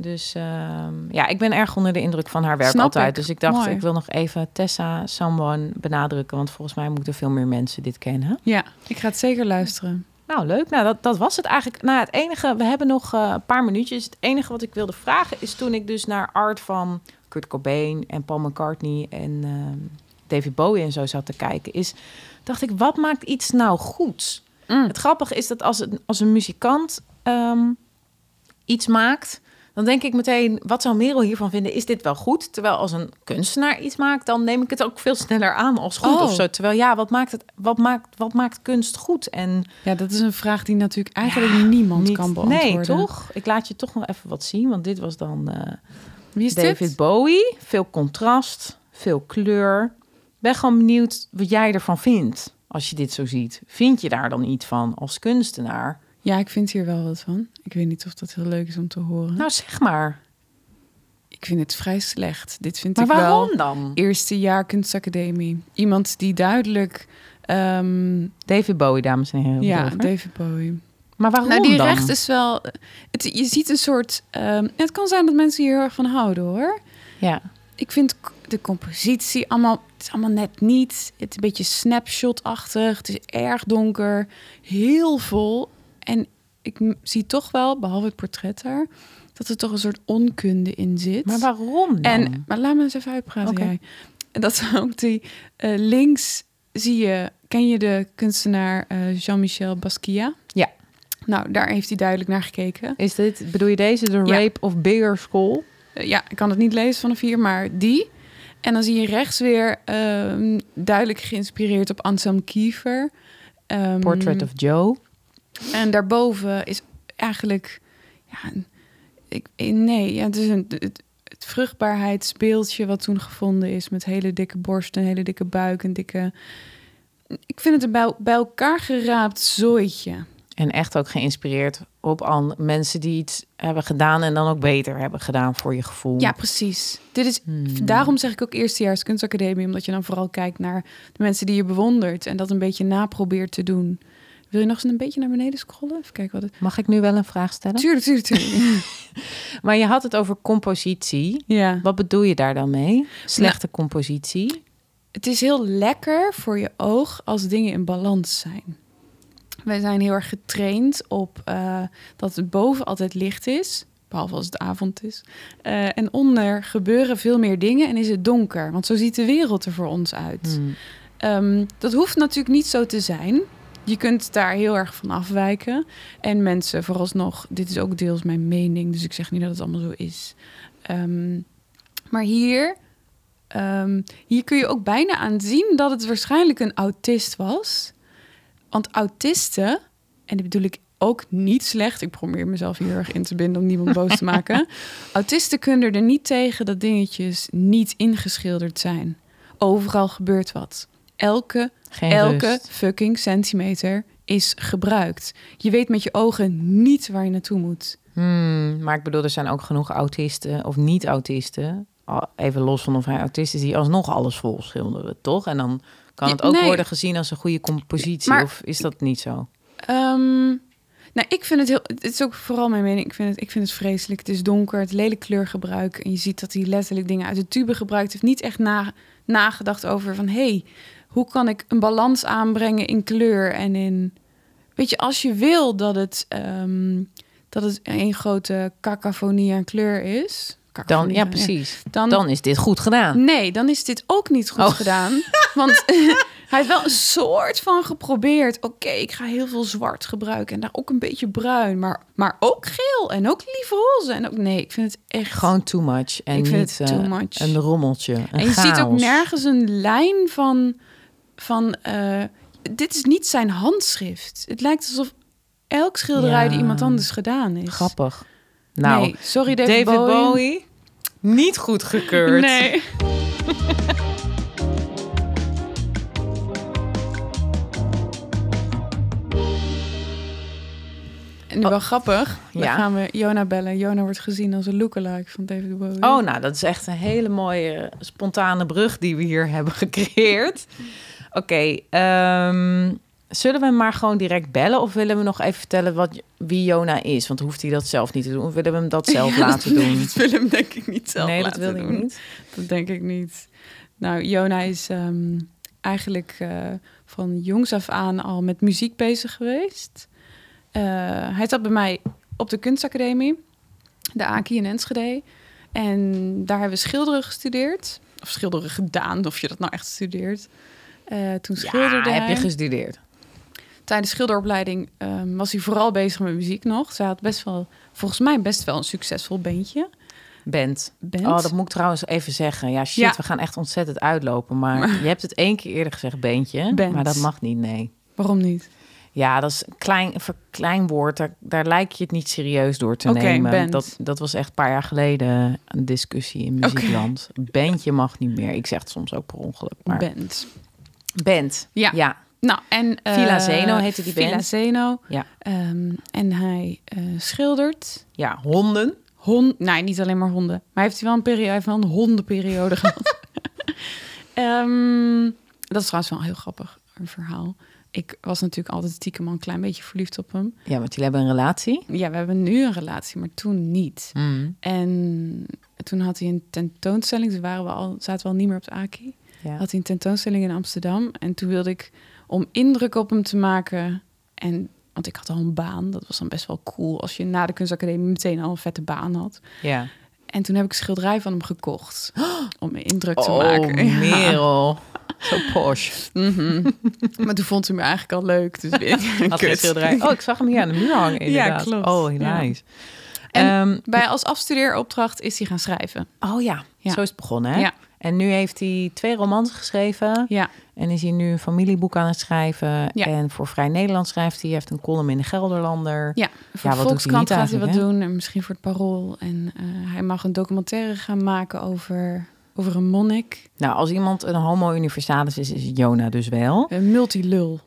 Dus ehm, ja, ik ben erg onder de indruk van haar werk Snap altijd. ik. Dus ik dacht, Mooi. ik wil nog even Tessa Someone benadrukken. Want volgens mij moeten veel meer mensen dit kennen. Ja, ik ga het zeker luisteren. Nou, leuk. Nou, dat, dat was het eigenlijk. Nou, het enige, we hebben nog eh, een paar minuutjes. Het enige wat ik wilde vragen is toen ik dus naar art van Kurt Cobain en Paul McCartney en ehm, David Bowie en zo zat te kijken, is dacht ik, wat maakt iets nou goed? Mm. Het grappige is dat als een, als een muzikant ehm, iets maakt, dan denk ik meteen, wat zou Merel hiervan vinden? Is dit wel goed? Terwijl als een kunstenaar iets maakt, dan neem ik het ook veel sneller aan als goed Oh. of zo. Terwijl ja, wat maakt, het, wat, maakt, wat maakt kunst goed? En Ja, dat is een vraag die natuurlijk eigenlijk niemand niet- kan beantwoorden. Nee, toch? Ik laat je toch nog even wat zien, want dit was dan eh, Wie is David dit? Bowie. Veel contrast, veel kleur. Ben gewoon benieuwd wat jij ervan vindt als je dit zo ziet. Vind je daar dan iets van als kunstenaar? Ja, ik vind hier wel wat van. Ik weet niet of dat heel leuk is om te horen. Nou, zeg maar. ik vind het vrij slecht. Dit vind Maar ik wel waarom dan? eerste jaar kunstacademie. Iemand die duidelijk... ehm, David Bowie, dames en heren. ja, over. David Bowie. Maar waarom nou, die dan? recht is wel... Het, je ziet een soort... ehm, het kan zijn dat mensen hier heel erg van houden, hoor. Ja. Ik vind de compositie allemaal... Het is allemaal net niet. Het is een beetje snapshot-achtig. Het is erg donker. Heel vol. En ik zie toch wel, behalve het portret daar... dat er toch een soort onkunde in zit. Maar waarom dan? En, maar laat me eens even uitpraten, jij. En dat is ook die... eh, links zie je... Ken je de kunstenaar eh, Jean-Michel Basquiat? Ja. Nou, daar heeft hij duidelijk naar gekeken. Is dit, bedoel je deze, de Ja. Rape of Bigger School? Eh, ja, ik kan het niet lezen vanaf hier, maar die. En dan zie je rechts weer ehm, duidelijk geïnspireerd op Anselm Kiefer. Ehm, Portrait of Joe. En daarboven is eigenlijk... Ja, ik, nee, ja, het is een, het, het vruchtbaarheidsbeeldje wat toen gevonden is... met hele dikke borst, een hele dikke buik, een dikke... Ik vind het een bij, bij elkaar geraapt zooitje. En echt ook geïnspireerd op an- mensen die iets hebben gedaan... en dan ook beter hebben gedaan voor je gevoel. Ja, precies. Dit is, Hmm. Daarom zeg ik ook eerstejaars kunstacademie... omdat je dan vooral kijkt naar de mensen die je bewondert... en dat een beetje naprobeert te doen. Wil je nog eens een beetje naar beneden scrollen? Even kijken wat het... Mag ik nu wel een vraag stellen? Tuurlijk, tuurlijk, tuurlijk. Maar je had het over compositie. ja. Wat bedoel je daar dan mee? Slechte compositie? Het is heel lekker voor je oog als dingen in balans zijn. Wij zijn heel erg getraind op eh, dat het boven altijd licht is, behalve als het avond is. Eh, en onder gebeuren veel meer dingen en is het donker, want zo ziet de wereld er voor ons uit. Hmm. Ehm, dat hoeft natuurlijk niet zo te zijn. Je kunt daar heel erg van afwijken. En mensen, vooralsnog, dit is ook deels mijn mening, dus ik zeg niet dat het allemaal zo is. Ehm, maar hier, ehm, hier kun je ook bijna aan zien dat het waarschijnlijk een autist was. Want autisten, en dat bedoel ik ook niet slecht. Ik probeer mezelf hier erg in te binden om niemand boos te maken. Autisten kunnen er niet tegen dat dingetjes niet ingeschilderd zijn. Overal gebeurt wat. Elke, Geen elke rust. fucking centimeter is gebruikt. Je weet met je ogen niet waar je naartoe moet. Hmm, maar ik bedoel, er zijn ook genoeg autisten of niet-autisten. Even los van of hij autist is, die alsnog alles vol schilderen, toch? En dan kan het ook nee. worden gezien als een goede compositie. Maar- Of is dat niet zo? Ehm, nou, ik vind het heel. Het is ook vooral mijn mening. Ik vind het, ik vind het vreselijk. Het is donker, het lelijk kleurgebruik. En je ziet dat hij letterlijk dingen uit de tube gebruikt heeft. Niet echt na, nagedacht over van hey, hoe kan ik een balans aanbrengen in kleur en in. Weet je, als je wil dat het, ehm, dat het een grote cacophonie aan kleur is. Dan, ja, precies. Dan, Dan is dit goed gedaan. Nee, dan is dit ook niet goed Oh. gedaan. Want hij heeft wel een soort van geprobeerd. Oké, ik ga heel veel zwart gebruiken en daar ook een beetje bruin. Maar, maar ook geel en ook lief roze. En ook, nee, ik vind het echt... Gewoon too much. En Ik vind niet het too eh, much. een rommeltje. Een en je ziet ook nergens een lijn van... van eh, dit is niet zijn handschrift. Het lijkt alsof elk schilderij Ja. die iemand anders gedaan is. Grappig. Nou, nee, sorry David, David Bowie. Bowie. Niet goed gekeurd. Nee. En wel grappig. Dan ja. gaan we Jona bellen. Jona wordt gezien als een lookalike van David Bowie. Oh, nou, dat is echt een hele mooie spontane brug die we hier hebben gecreëerd. Oké, ehm, zullen we hem maar gewoon direct bellen of willen we nog even vertellen wat, wie Jona is? Want hoeft hij dat zelf niet te doen? Of willen we hem dat zelf Ja, laten dat, doen? Dat wil hem denk ik niet zelf nee, dat laten wil hij doen. niet. Dat denk ik niet. Nou, Jona is ehm, eigenlijk eh, van jongs af aan al met muziek bezig geweest. Eh, hij zat bij mij op de kunstacademie, de AKI in Enschede. En daar hebben we schilderen gestudeerd. Of schilderen gedaan, of je dat nou echt studeert. Eh, toen schilderde Ja, heb je gestudeerd? Tijdens de schilderopleiding ehm, was hij vooral bezig met muziek nog. Zij had best wel, volgens mij best wel een succesvol bandje. Bent. Band. Oh, dat moet ik trouwens even zeggen. Ja, shit, Ja. we gaan echt ontzettend uitlopen. Maar je hebt het één keer eerder gezegd, beentje. Band. Maar dat mag niet, nee. Waarom niet? Ja, dat is een klein, verkleinwoord. Daar, daar lijkt je het niet serieus door te nemen. band. Dat, dat was echt een paar jaar geleden een discussie in muziekland. Bandje mag niet meer. Ik zeg het soms ook per ongeluk. Maar Band. Band. Ja. ja. Nou, en... eh, Villa Zeno heette die Villa band. Zeno. Ja. Ehm, en hij eh, schildert. Ja, honden. Hond, nee, niet alleen maar honden. Maar heeft hij wel een periode, wel een hondenperiode gehad. Ehm, dat is trouwens wel heel grappig, een verhaal. Ik was natuurlijk altijd stiekem al een klein beetje verliefd op hem. Ja, want jullie hebben een relatie. Ja, we hebben nu een relatie, maar toen niet. En toen had hij een tentoonstelling. Toen waren we al, zaten we al niet meer op de AKI. Ja. Had hij een tentoonstelling in Amsterdam. En toen wilde ik, om indruk op hem te maken... En, want ik had al een baan. Dat was dan best wel cool. Als je na de kunstacademie meteen al een vette baan had. ja. En toen heb ik een schilderij van hem gekocht. Om indruk te Oh, maken. Ja. Merel. Zo posh. Mhm. maar toen vond hij me eigenlijk al leuk. Dus Had geen Kut. schilderij. Oh, ik zag hem hier aan de muur hangen inderdaad. klopt. Oh, hilarisch. En- Ehm, Bij als afstudeeropdracht is hij gaan schrijven. oh ja, Ja. zo is het begonnen hè? Ja. En nu heeft hij twee romans geschreven. Ja, En is hij nu een familieboek aan het schrijven. Ja. En voor Vrij Nederland schrijft hij. Hij heeft een column in de Gelderlander. ja. voor wat doet hij Volkskrant niet gaat hij wat doen. En misschien voor het Parool. En eh, hij mag een documentaire gaan maken over, over een monnik. Nou, als iemand een homo universalis is, is Jona dus wel. Een multilul.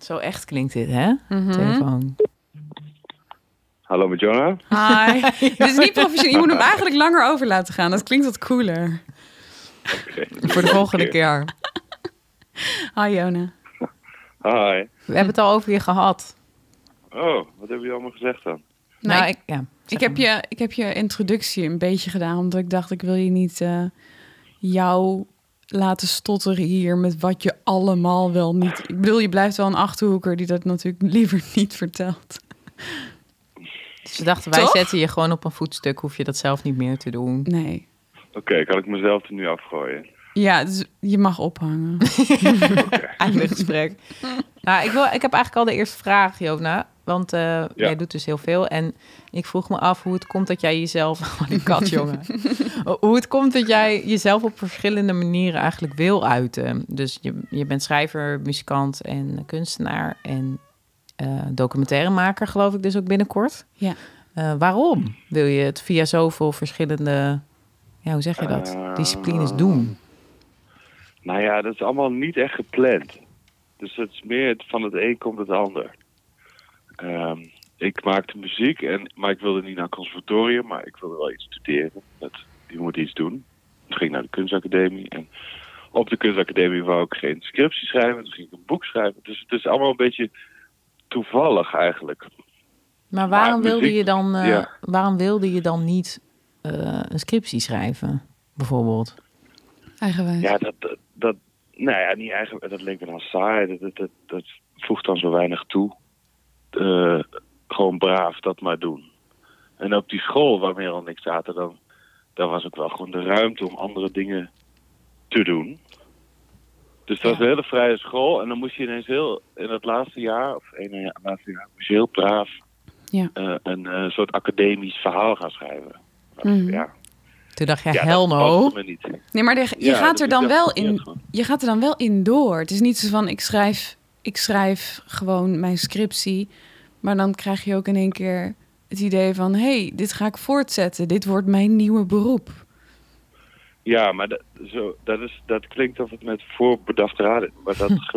Zo echt klinkt dit, hè? Mhm. Telefoon. Hallo met Jonah. Hi. Dit is niet professioneel. Je moet hem eigenlijk langer over laten gaan. Dat klinkt wat cooler. Voor de volgende keer. Hi Jona. Hi. We hebben het al over je gehad. Oh, wat hebben jullie allemaal gezegd dan? Nou, nou, ik, ik, ja, ik, heb je, ik heb je introductie een beetje gedaan. Omdat ik dacht, ik wil je niet eh, jou laten stotteren hier met wat je allemaal wel niet... Ik bedoel, je blijft wel een achterhoeker die dat natuurlijk liever niet vertelt. Dus we dachten, wij Toch? zetten je gewoon op een voetstuk. Hoef je dat zelf niet meer te doen. Nee. Oké, kan ik mezelf er nu afgooien? Ja, dus je mag ophangen. Einde gesprek. nou, ik, wil, ik heb eigenlijk al de eerste vraag, Jona. Want eh, jij doet dus heel veel. En ik vroeg me af hoe het komt dat jij jezelf... Oh, die kat, jongen. hoe het komt dat jij jezelf op verschillende manieren eigenlijk wil uiten. Dus je, je bent schrijver, muzikant en kunstenaar... en documentairemaker, geloof ik dus ook binnenkort. Ja. Uh, waarom wil je het via zoveel verschillende... Ja, hoe zeg je dat? Disciplines doen? Nou ja, dat is allemaal niet echt gepland. Dus het is meer van het een komt het ander. Um, ik maakte muziek, en, maar ik wilde niet naar het conservatorium, maar ik wilde wel iets studeren. Dat, je moet iets doen. Toen ging ik naar de kunstacademie en op de kunstacademie wou ik geen scriptie schrijven. Toen ging ik een boek schrijven. Dus het is allemaal een beetje toevallig eigenlijk. Maar waarom, wilde, je dan, uh, waarom wilde je dan niet uh, een scriptie schrijven, bijvoorbeeld? Eigenwijs. Ja, dat, dat, dat, nou ja, niet eigen, dat leek me dan saai. Dat, dat, dat, dat voegt dan zo weinig toe. Uh, gewoon braaf dat maar doen. En op die school waar meer al niks zaten, dan, dan was ook wel gewoon de ruimte om andere dingen te doen. Dus dat was een hele vrije school. En dan moest je ineens heel, in het laatste jaar, of één jaar, laatste jaar, moest je heel braaf ja. uh, een uh, soort academisch verhaal gaan schrijven. Mm. Ja. Toen dacht je, ja, hell no. Nee, maar de, je, Ja, gaat dat er dan wel in, je gaat er dan wel in door. Het is niet zo van, ik schrijf, ik schrijf gewoon mijn scriptie. Maar dan krijg je ook in één keer het idee van... hé, hey, dit ga ik voortzetten. Dit wordt mijn nieuwe beroep. Ja, maar dat, zo, dat, is, dat klinkt of het met voorbedacht raad is. Maar dat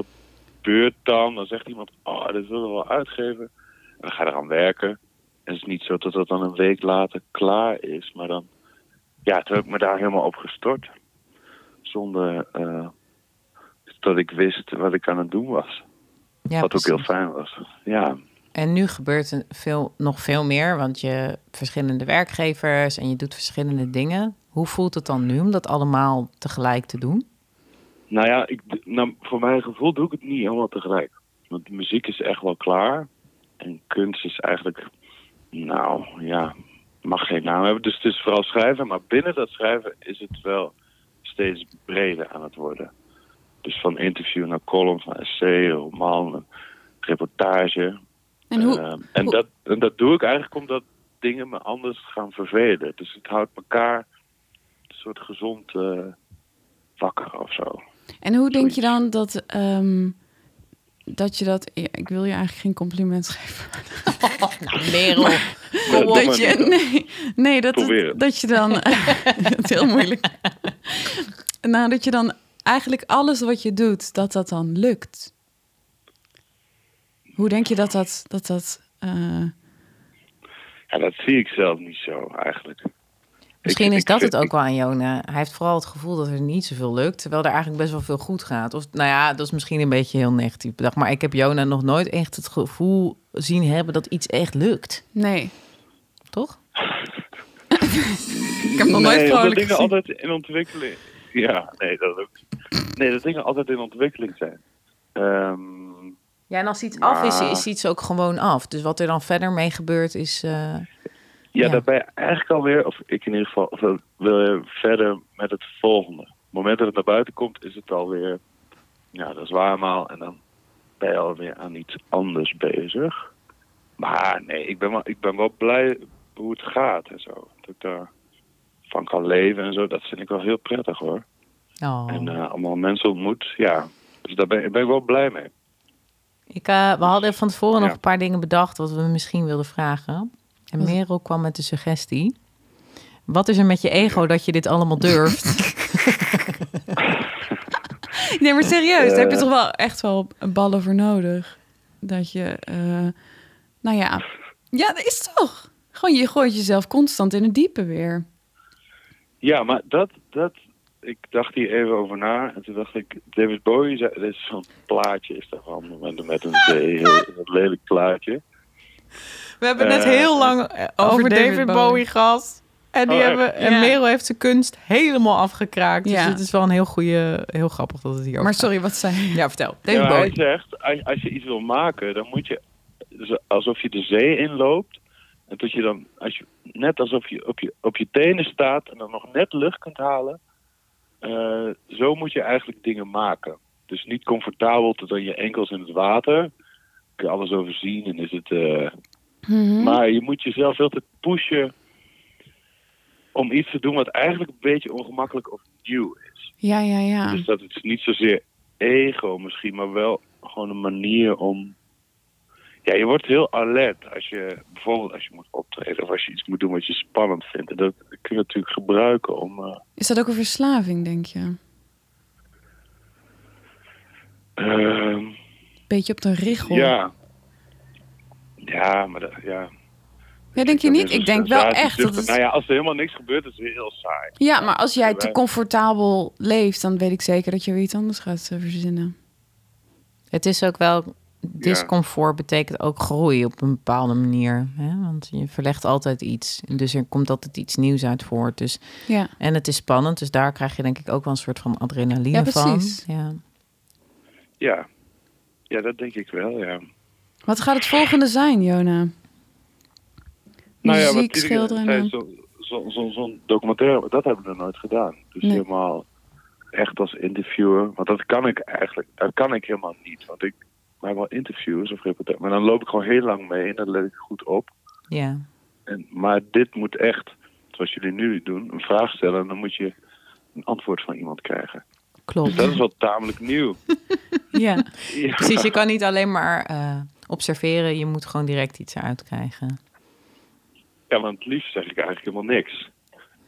gebeurt dan. Dan zegt iemand, oh, dit willen we wel uitgeven. En dan ga je eraan werken. En het is niet zo dat dat dan een week later klaar is. Maar dan, ja, toen heb ik me daar helemaal op gestort. Zonder uh, dat ik wist wat ik aan het doen was. Ja, wat ook heel fijn was. Ja, En nu gebeurt er veel, nog veel meer, want je verschillende werkgevers en je doet verschillende dingen. Hoe voelt het dan nu om dat allemaal tegelijk te doen? Nou ja, ik, nou, voor mijn gevoel doe ik het niet helemaal tegelijk. Want de muziek is echt wel klaar. En kunst is eigenlijk, nou ja, mag geen naam hebben. Dus het is vooral schrijven. Maar binnen dat schrijven is het wel steeds breder aan het worden. Dus van interview naar column, van essay, roman, reportage. En hoe, Ehm, en, hoe- dat, en dat doe ik eigenlijk omdat dingen me anders gaan vervelen. Dus het houdt elkaar een soort gezond eh, wakker of zo. en hoe denk je dan dat, ehm, dat je dat... ja, ik wil je eigenlijk geen compliment geven. Nou, Merel. maar dat je, nee, nee dat, het. dat je dan... het is heel moeilijk. nou, dat je dan eigenlijk alles wat je doet, dat dat dan lukt. Hoe denk je dat dat... dat, dat eh, Ja, dat zie ik zelf niet zo eigenlijk. Misschien Ik- is ik dat het ook wel aan Jona. Hij heeft vooral het gevoel dat er niet zoveel lukt, terwijl er eigenlijk best wel veel goed gaat. Of nou ja, dat is misschien een beetje heel negatief bedacht, maar ik heb Jona nog nooit echt het gevoel zien hebben dat iets echt lukt, nee, toch? ik heb nog nooit nee, omdat vrolijk dingen gezien. altijd in ontwikkeling. Ja, nee, dat ook. Nee, dat dingen altijd in ontwikkeling zijn. Ehm, Ja, en als iets af is, is iets ook gewoon af. Dus wat er dan verder mee gebeurt is. eh, ja, Ja. daar ben je eigenlijk alweer, of ik in ieder geval, of dan wil je verder met het volgende. Op het moment dat het naar buiten komt, is het alweer, ja, dat is waarmaal. En dan ben je alweer aan iets anders bezig. Maar nee, ik ben wel, ik ben wel blij hoe het gaat en zo. Dat ik daar van kan leven en zo, dat vind ik wel heel prettig hoor. oh. En eh, allemaal mensen ontmoet, ja. Dus daar ben, ben ik wel blij mee. Ik, eh, we hadden van tevoren nog een paar dingen bedacht wat we misschien wilden vragen. En? Merel kwam met de suggestie. Wat is er met je ego dat je dit allemaal durft? Nee, maar serieus, daar heb je Eh. toch wel echt wel ballen voor nodig. Dat je, eh, nou ja, ja, dat is toch. Gewoon, je gooit jezelf constant in het diepe weer. Ja, maar dat, dat, ik dacht hier even over na. En toen dacht ik, David Bowie, zei, dit is zo'n plaatje is daarvan. Met, met een zee, heel, heel lelijk plaatje. We hebben net heel lang over, David David, Bowie. Bowie gehad. En, die Oh, hebben, en Ja. Merel heeft zijn kunst helemaal afgekraakt. Dus het is wel een heel goede, heel grappig dat het hier Maar sorry, wat zei je? Ja, vertel. David Ja, hij Bowie. zegt, als, als je iets wil maken, dan moet je, alsof je de zee inloopt. En dat je dan, als je, net alsof je op, je op je tenen staat en dan nog net lucht kunt halen. Eh, zo moet je eigenlijk dingen maken. Dus niet comfortabel tot aan je enkels in het water. kun je alles overzien en is het... eh, Mhm. Maar je moet jezelf te pushen om iets te doen wat eigenlijk een beetje ongemakkelijk of nieuw is. Ja, ja, ja. Dus dat is niet zozeer ego misschien, maar wel gewoon een manier om... Ja, je wordt heel alert als je bijvoorbeeld als je moet optreden of als je iets moet doen wat je spannend vindt. En dat kun je natuurlijk gebruiken om... eh, Is dat ook een verslaving, denk je? ehm, Beetje op de richel. ja. Ja, maar dat, ja. Ja, denk je niet? Ik denk wel echt dat het... Nou ja, als er helemaal niks gebeurt, is het heel saai. Ja, maar als jij te comfortabel leeft, dan weet ik zeker dat je weer iets anders gaat eh, verzinnen. Het is ook wel... Discomfort betekent ook groei op een bepaalde manier. Hè? Want je verlegt altijd iets. Dus er komt altijd iets nieuws uit voort. Dus, Ja. en het is spannend. Dus daar krijg je denk ik ook wel een soort van adrenaline Ja, van. precies. Ja. Ja. Ja, dat denk ik wel, ja. Wat gaat het volgende zijn, Jona? Nou ja, wat Muziek, Tineke schilderen. Zo'n zo, zo, zo'n documentaire, dat hebben we nog nooit gedaan. Dus Nee. helemaal echt als interviewer. Want dat kan ik eigenlijk, dat kan ik helemaal niet. Want ik maak wel interviews of reportage. Maar dan loop ik gewoon heel lang mee en dan let ik goed op. ja. En, maar dit moet echt, zoals jullie nu doen, een vraag stellen. En dan moet je een antwoord van iemand krijgen. Klopt. Dus dat is wel tamelijk nieuw. Ja. Ja. Precies, je kan niet alleen maar eh, observeren. Je moet gewoon direct iets eruit krijgen. Ja, want het liefst zeg ik eigenlijk helemaal niks.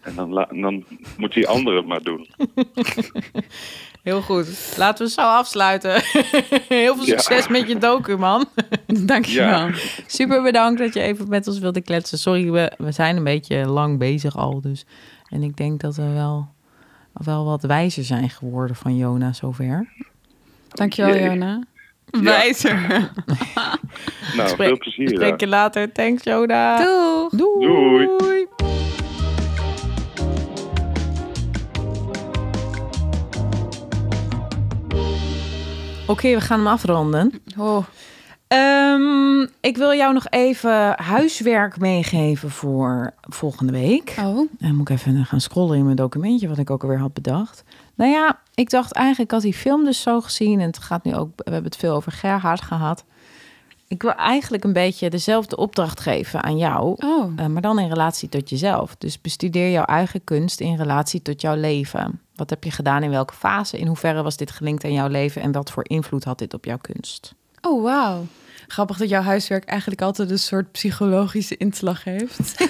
En dan, la- dan moet die andere het maar doen. Heel goed. Laten we zo afsluiten. Heel veel Ja. succes met je docu, man. Dankjewel. Ja. Super bedankt dat je even met ons wilde kletsen. Sorry, we, we zijn een beetje lang bezig al. Dus. En ik denk dat we wel, wel wat wijzer zijn geworden van Jona zover. Dankjewel, Jee. Jona. Wijzer. Nou, Spreek- veel plezier. Spreek je later. Thanks, Jona. Doeg. Doei. Doei. Oké, we gaan hem afronden. Oh, Ehm, ik wil jou nog even huiswerk meegeven voor volgende week. oh. Dan moet ik even gaan scrollen in mijn documentje, wat ik ook alweer had bedacht. Nou ja, ik dacht eigenlijk, ik had die film dus zo gezien. En het gaat nu ook, we hebben het veel over Gerhard gehad. Ik wil eigenlijk een beetje dezelfde opdracht geven aan jou. Oh. eh, maar dan in relatie tot jezelf. Dus bestudeer jouw eigen kunst in relatie tot jouw leven. Wat heb je gedaan in welke fase? In hoeverre was dit gelinkt aan jouw leven? En wat voor invloed had dit op jouw kunst? Oh, wauw. Grappig dat jouw huiswerk eigenlijk altijd een soort psychologische inslag heeft.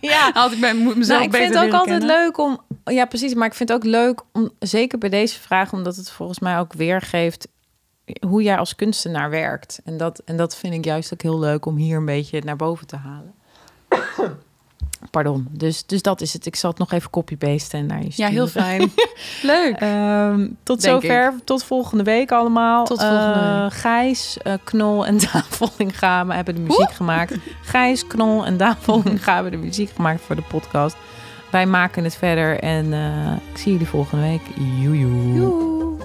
ja, Altijd ik ben, moet mezelf Nou, ik vind het ook altijd kennen. leuk om. Ja, precies. Maar ik vind het ook leuk om. Zeker bij deze vraag, omdat het volgens mij ook weergeeft. hoe jij als kunstenaar werkt. En dat, en dat vind ik juist ook heel leuk om hier een beetje naar boven te halen. Pardon. Dus, dus dat is het. Ik zal het nog even copy-pasten en naar je Ja, sturen. heel fijn. leuk. Ehm, tot Denk zover. Tot volgende week allemaal. Tot volgende week. Gijs, eh, Knol en Daan Vollinga hebben de muziek gemaakt. Gijs, Knol en Daan Vollinga hebben de muziek gemaakt voor de podcast. Wij maken het verder en eh, ik zie jullie volgende week. Joejoe. Joe.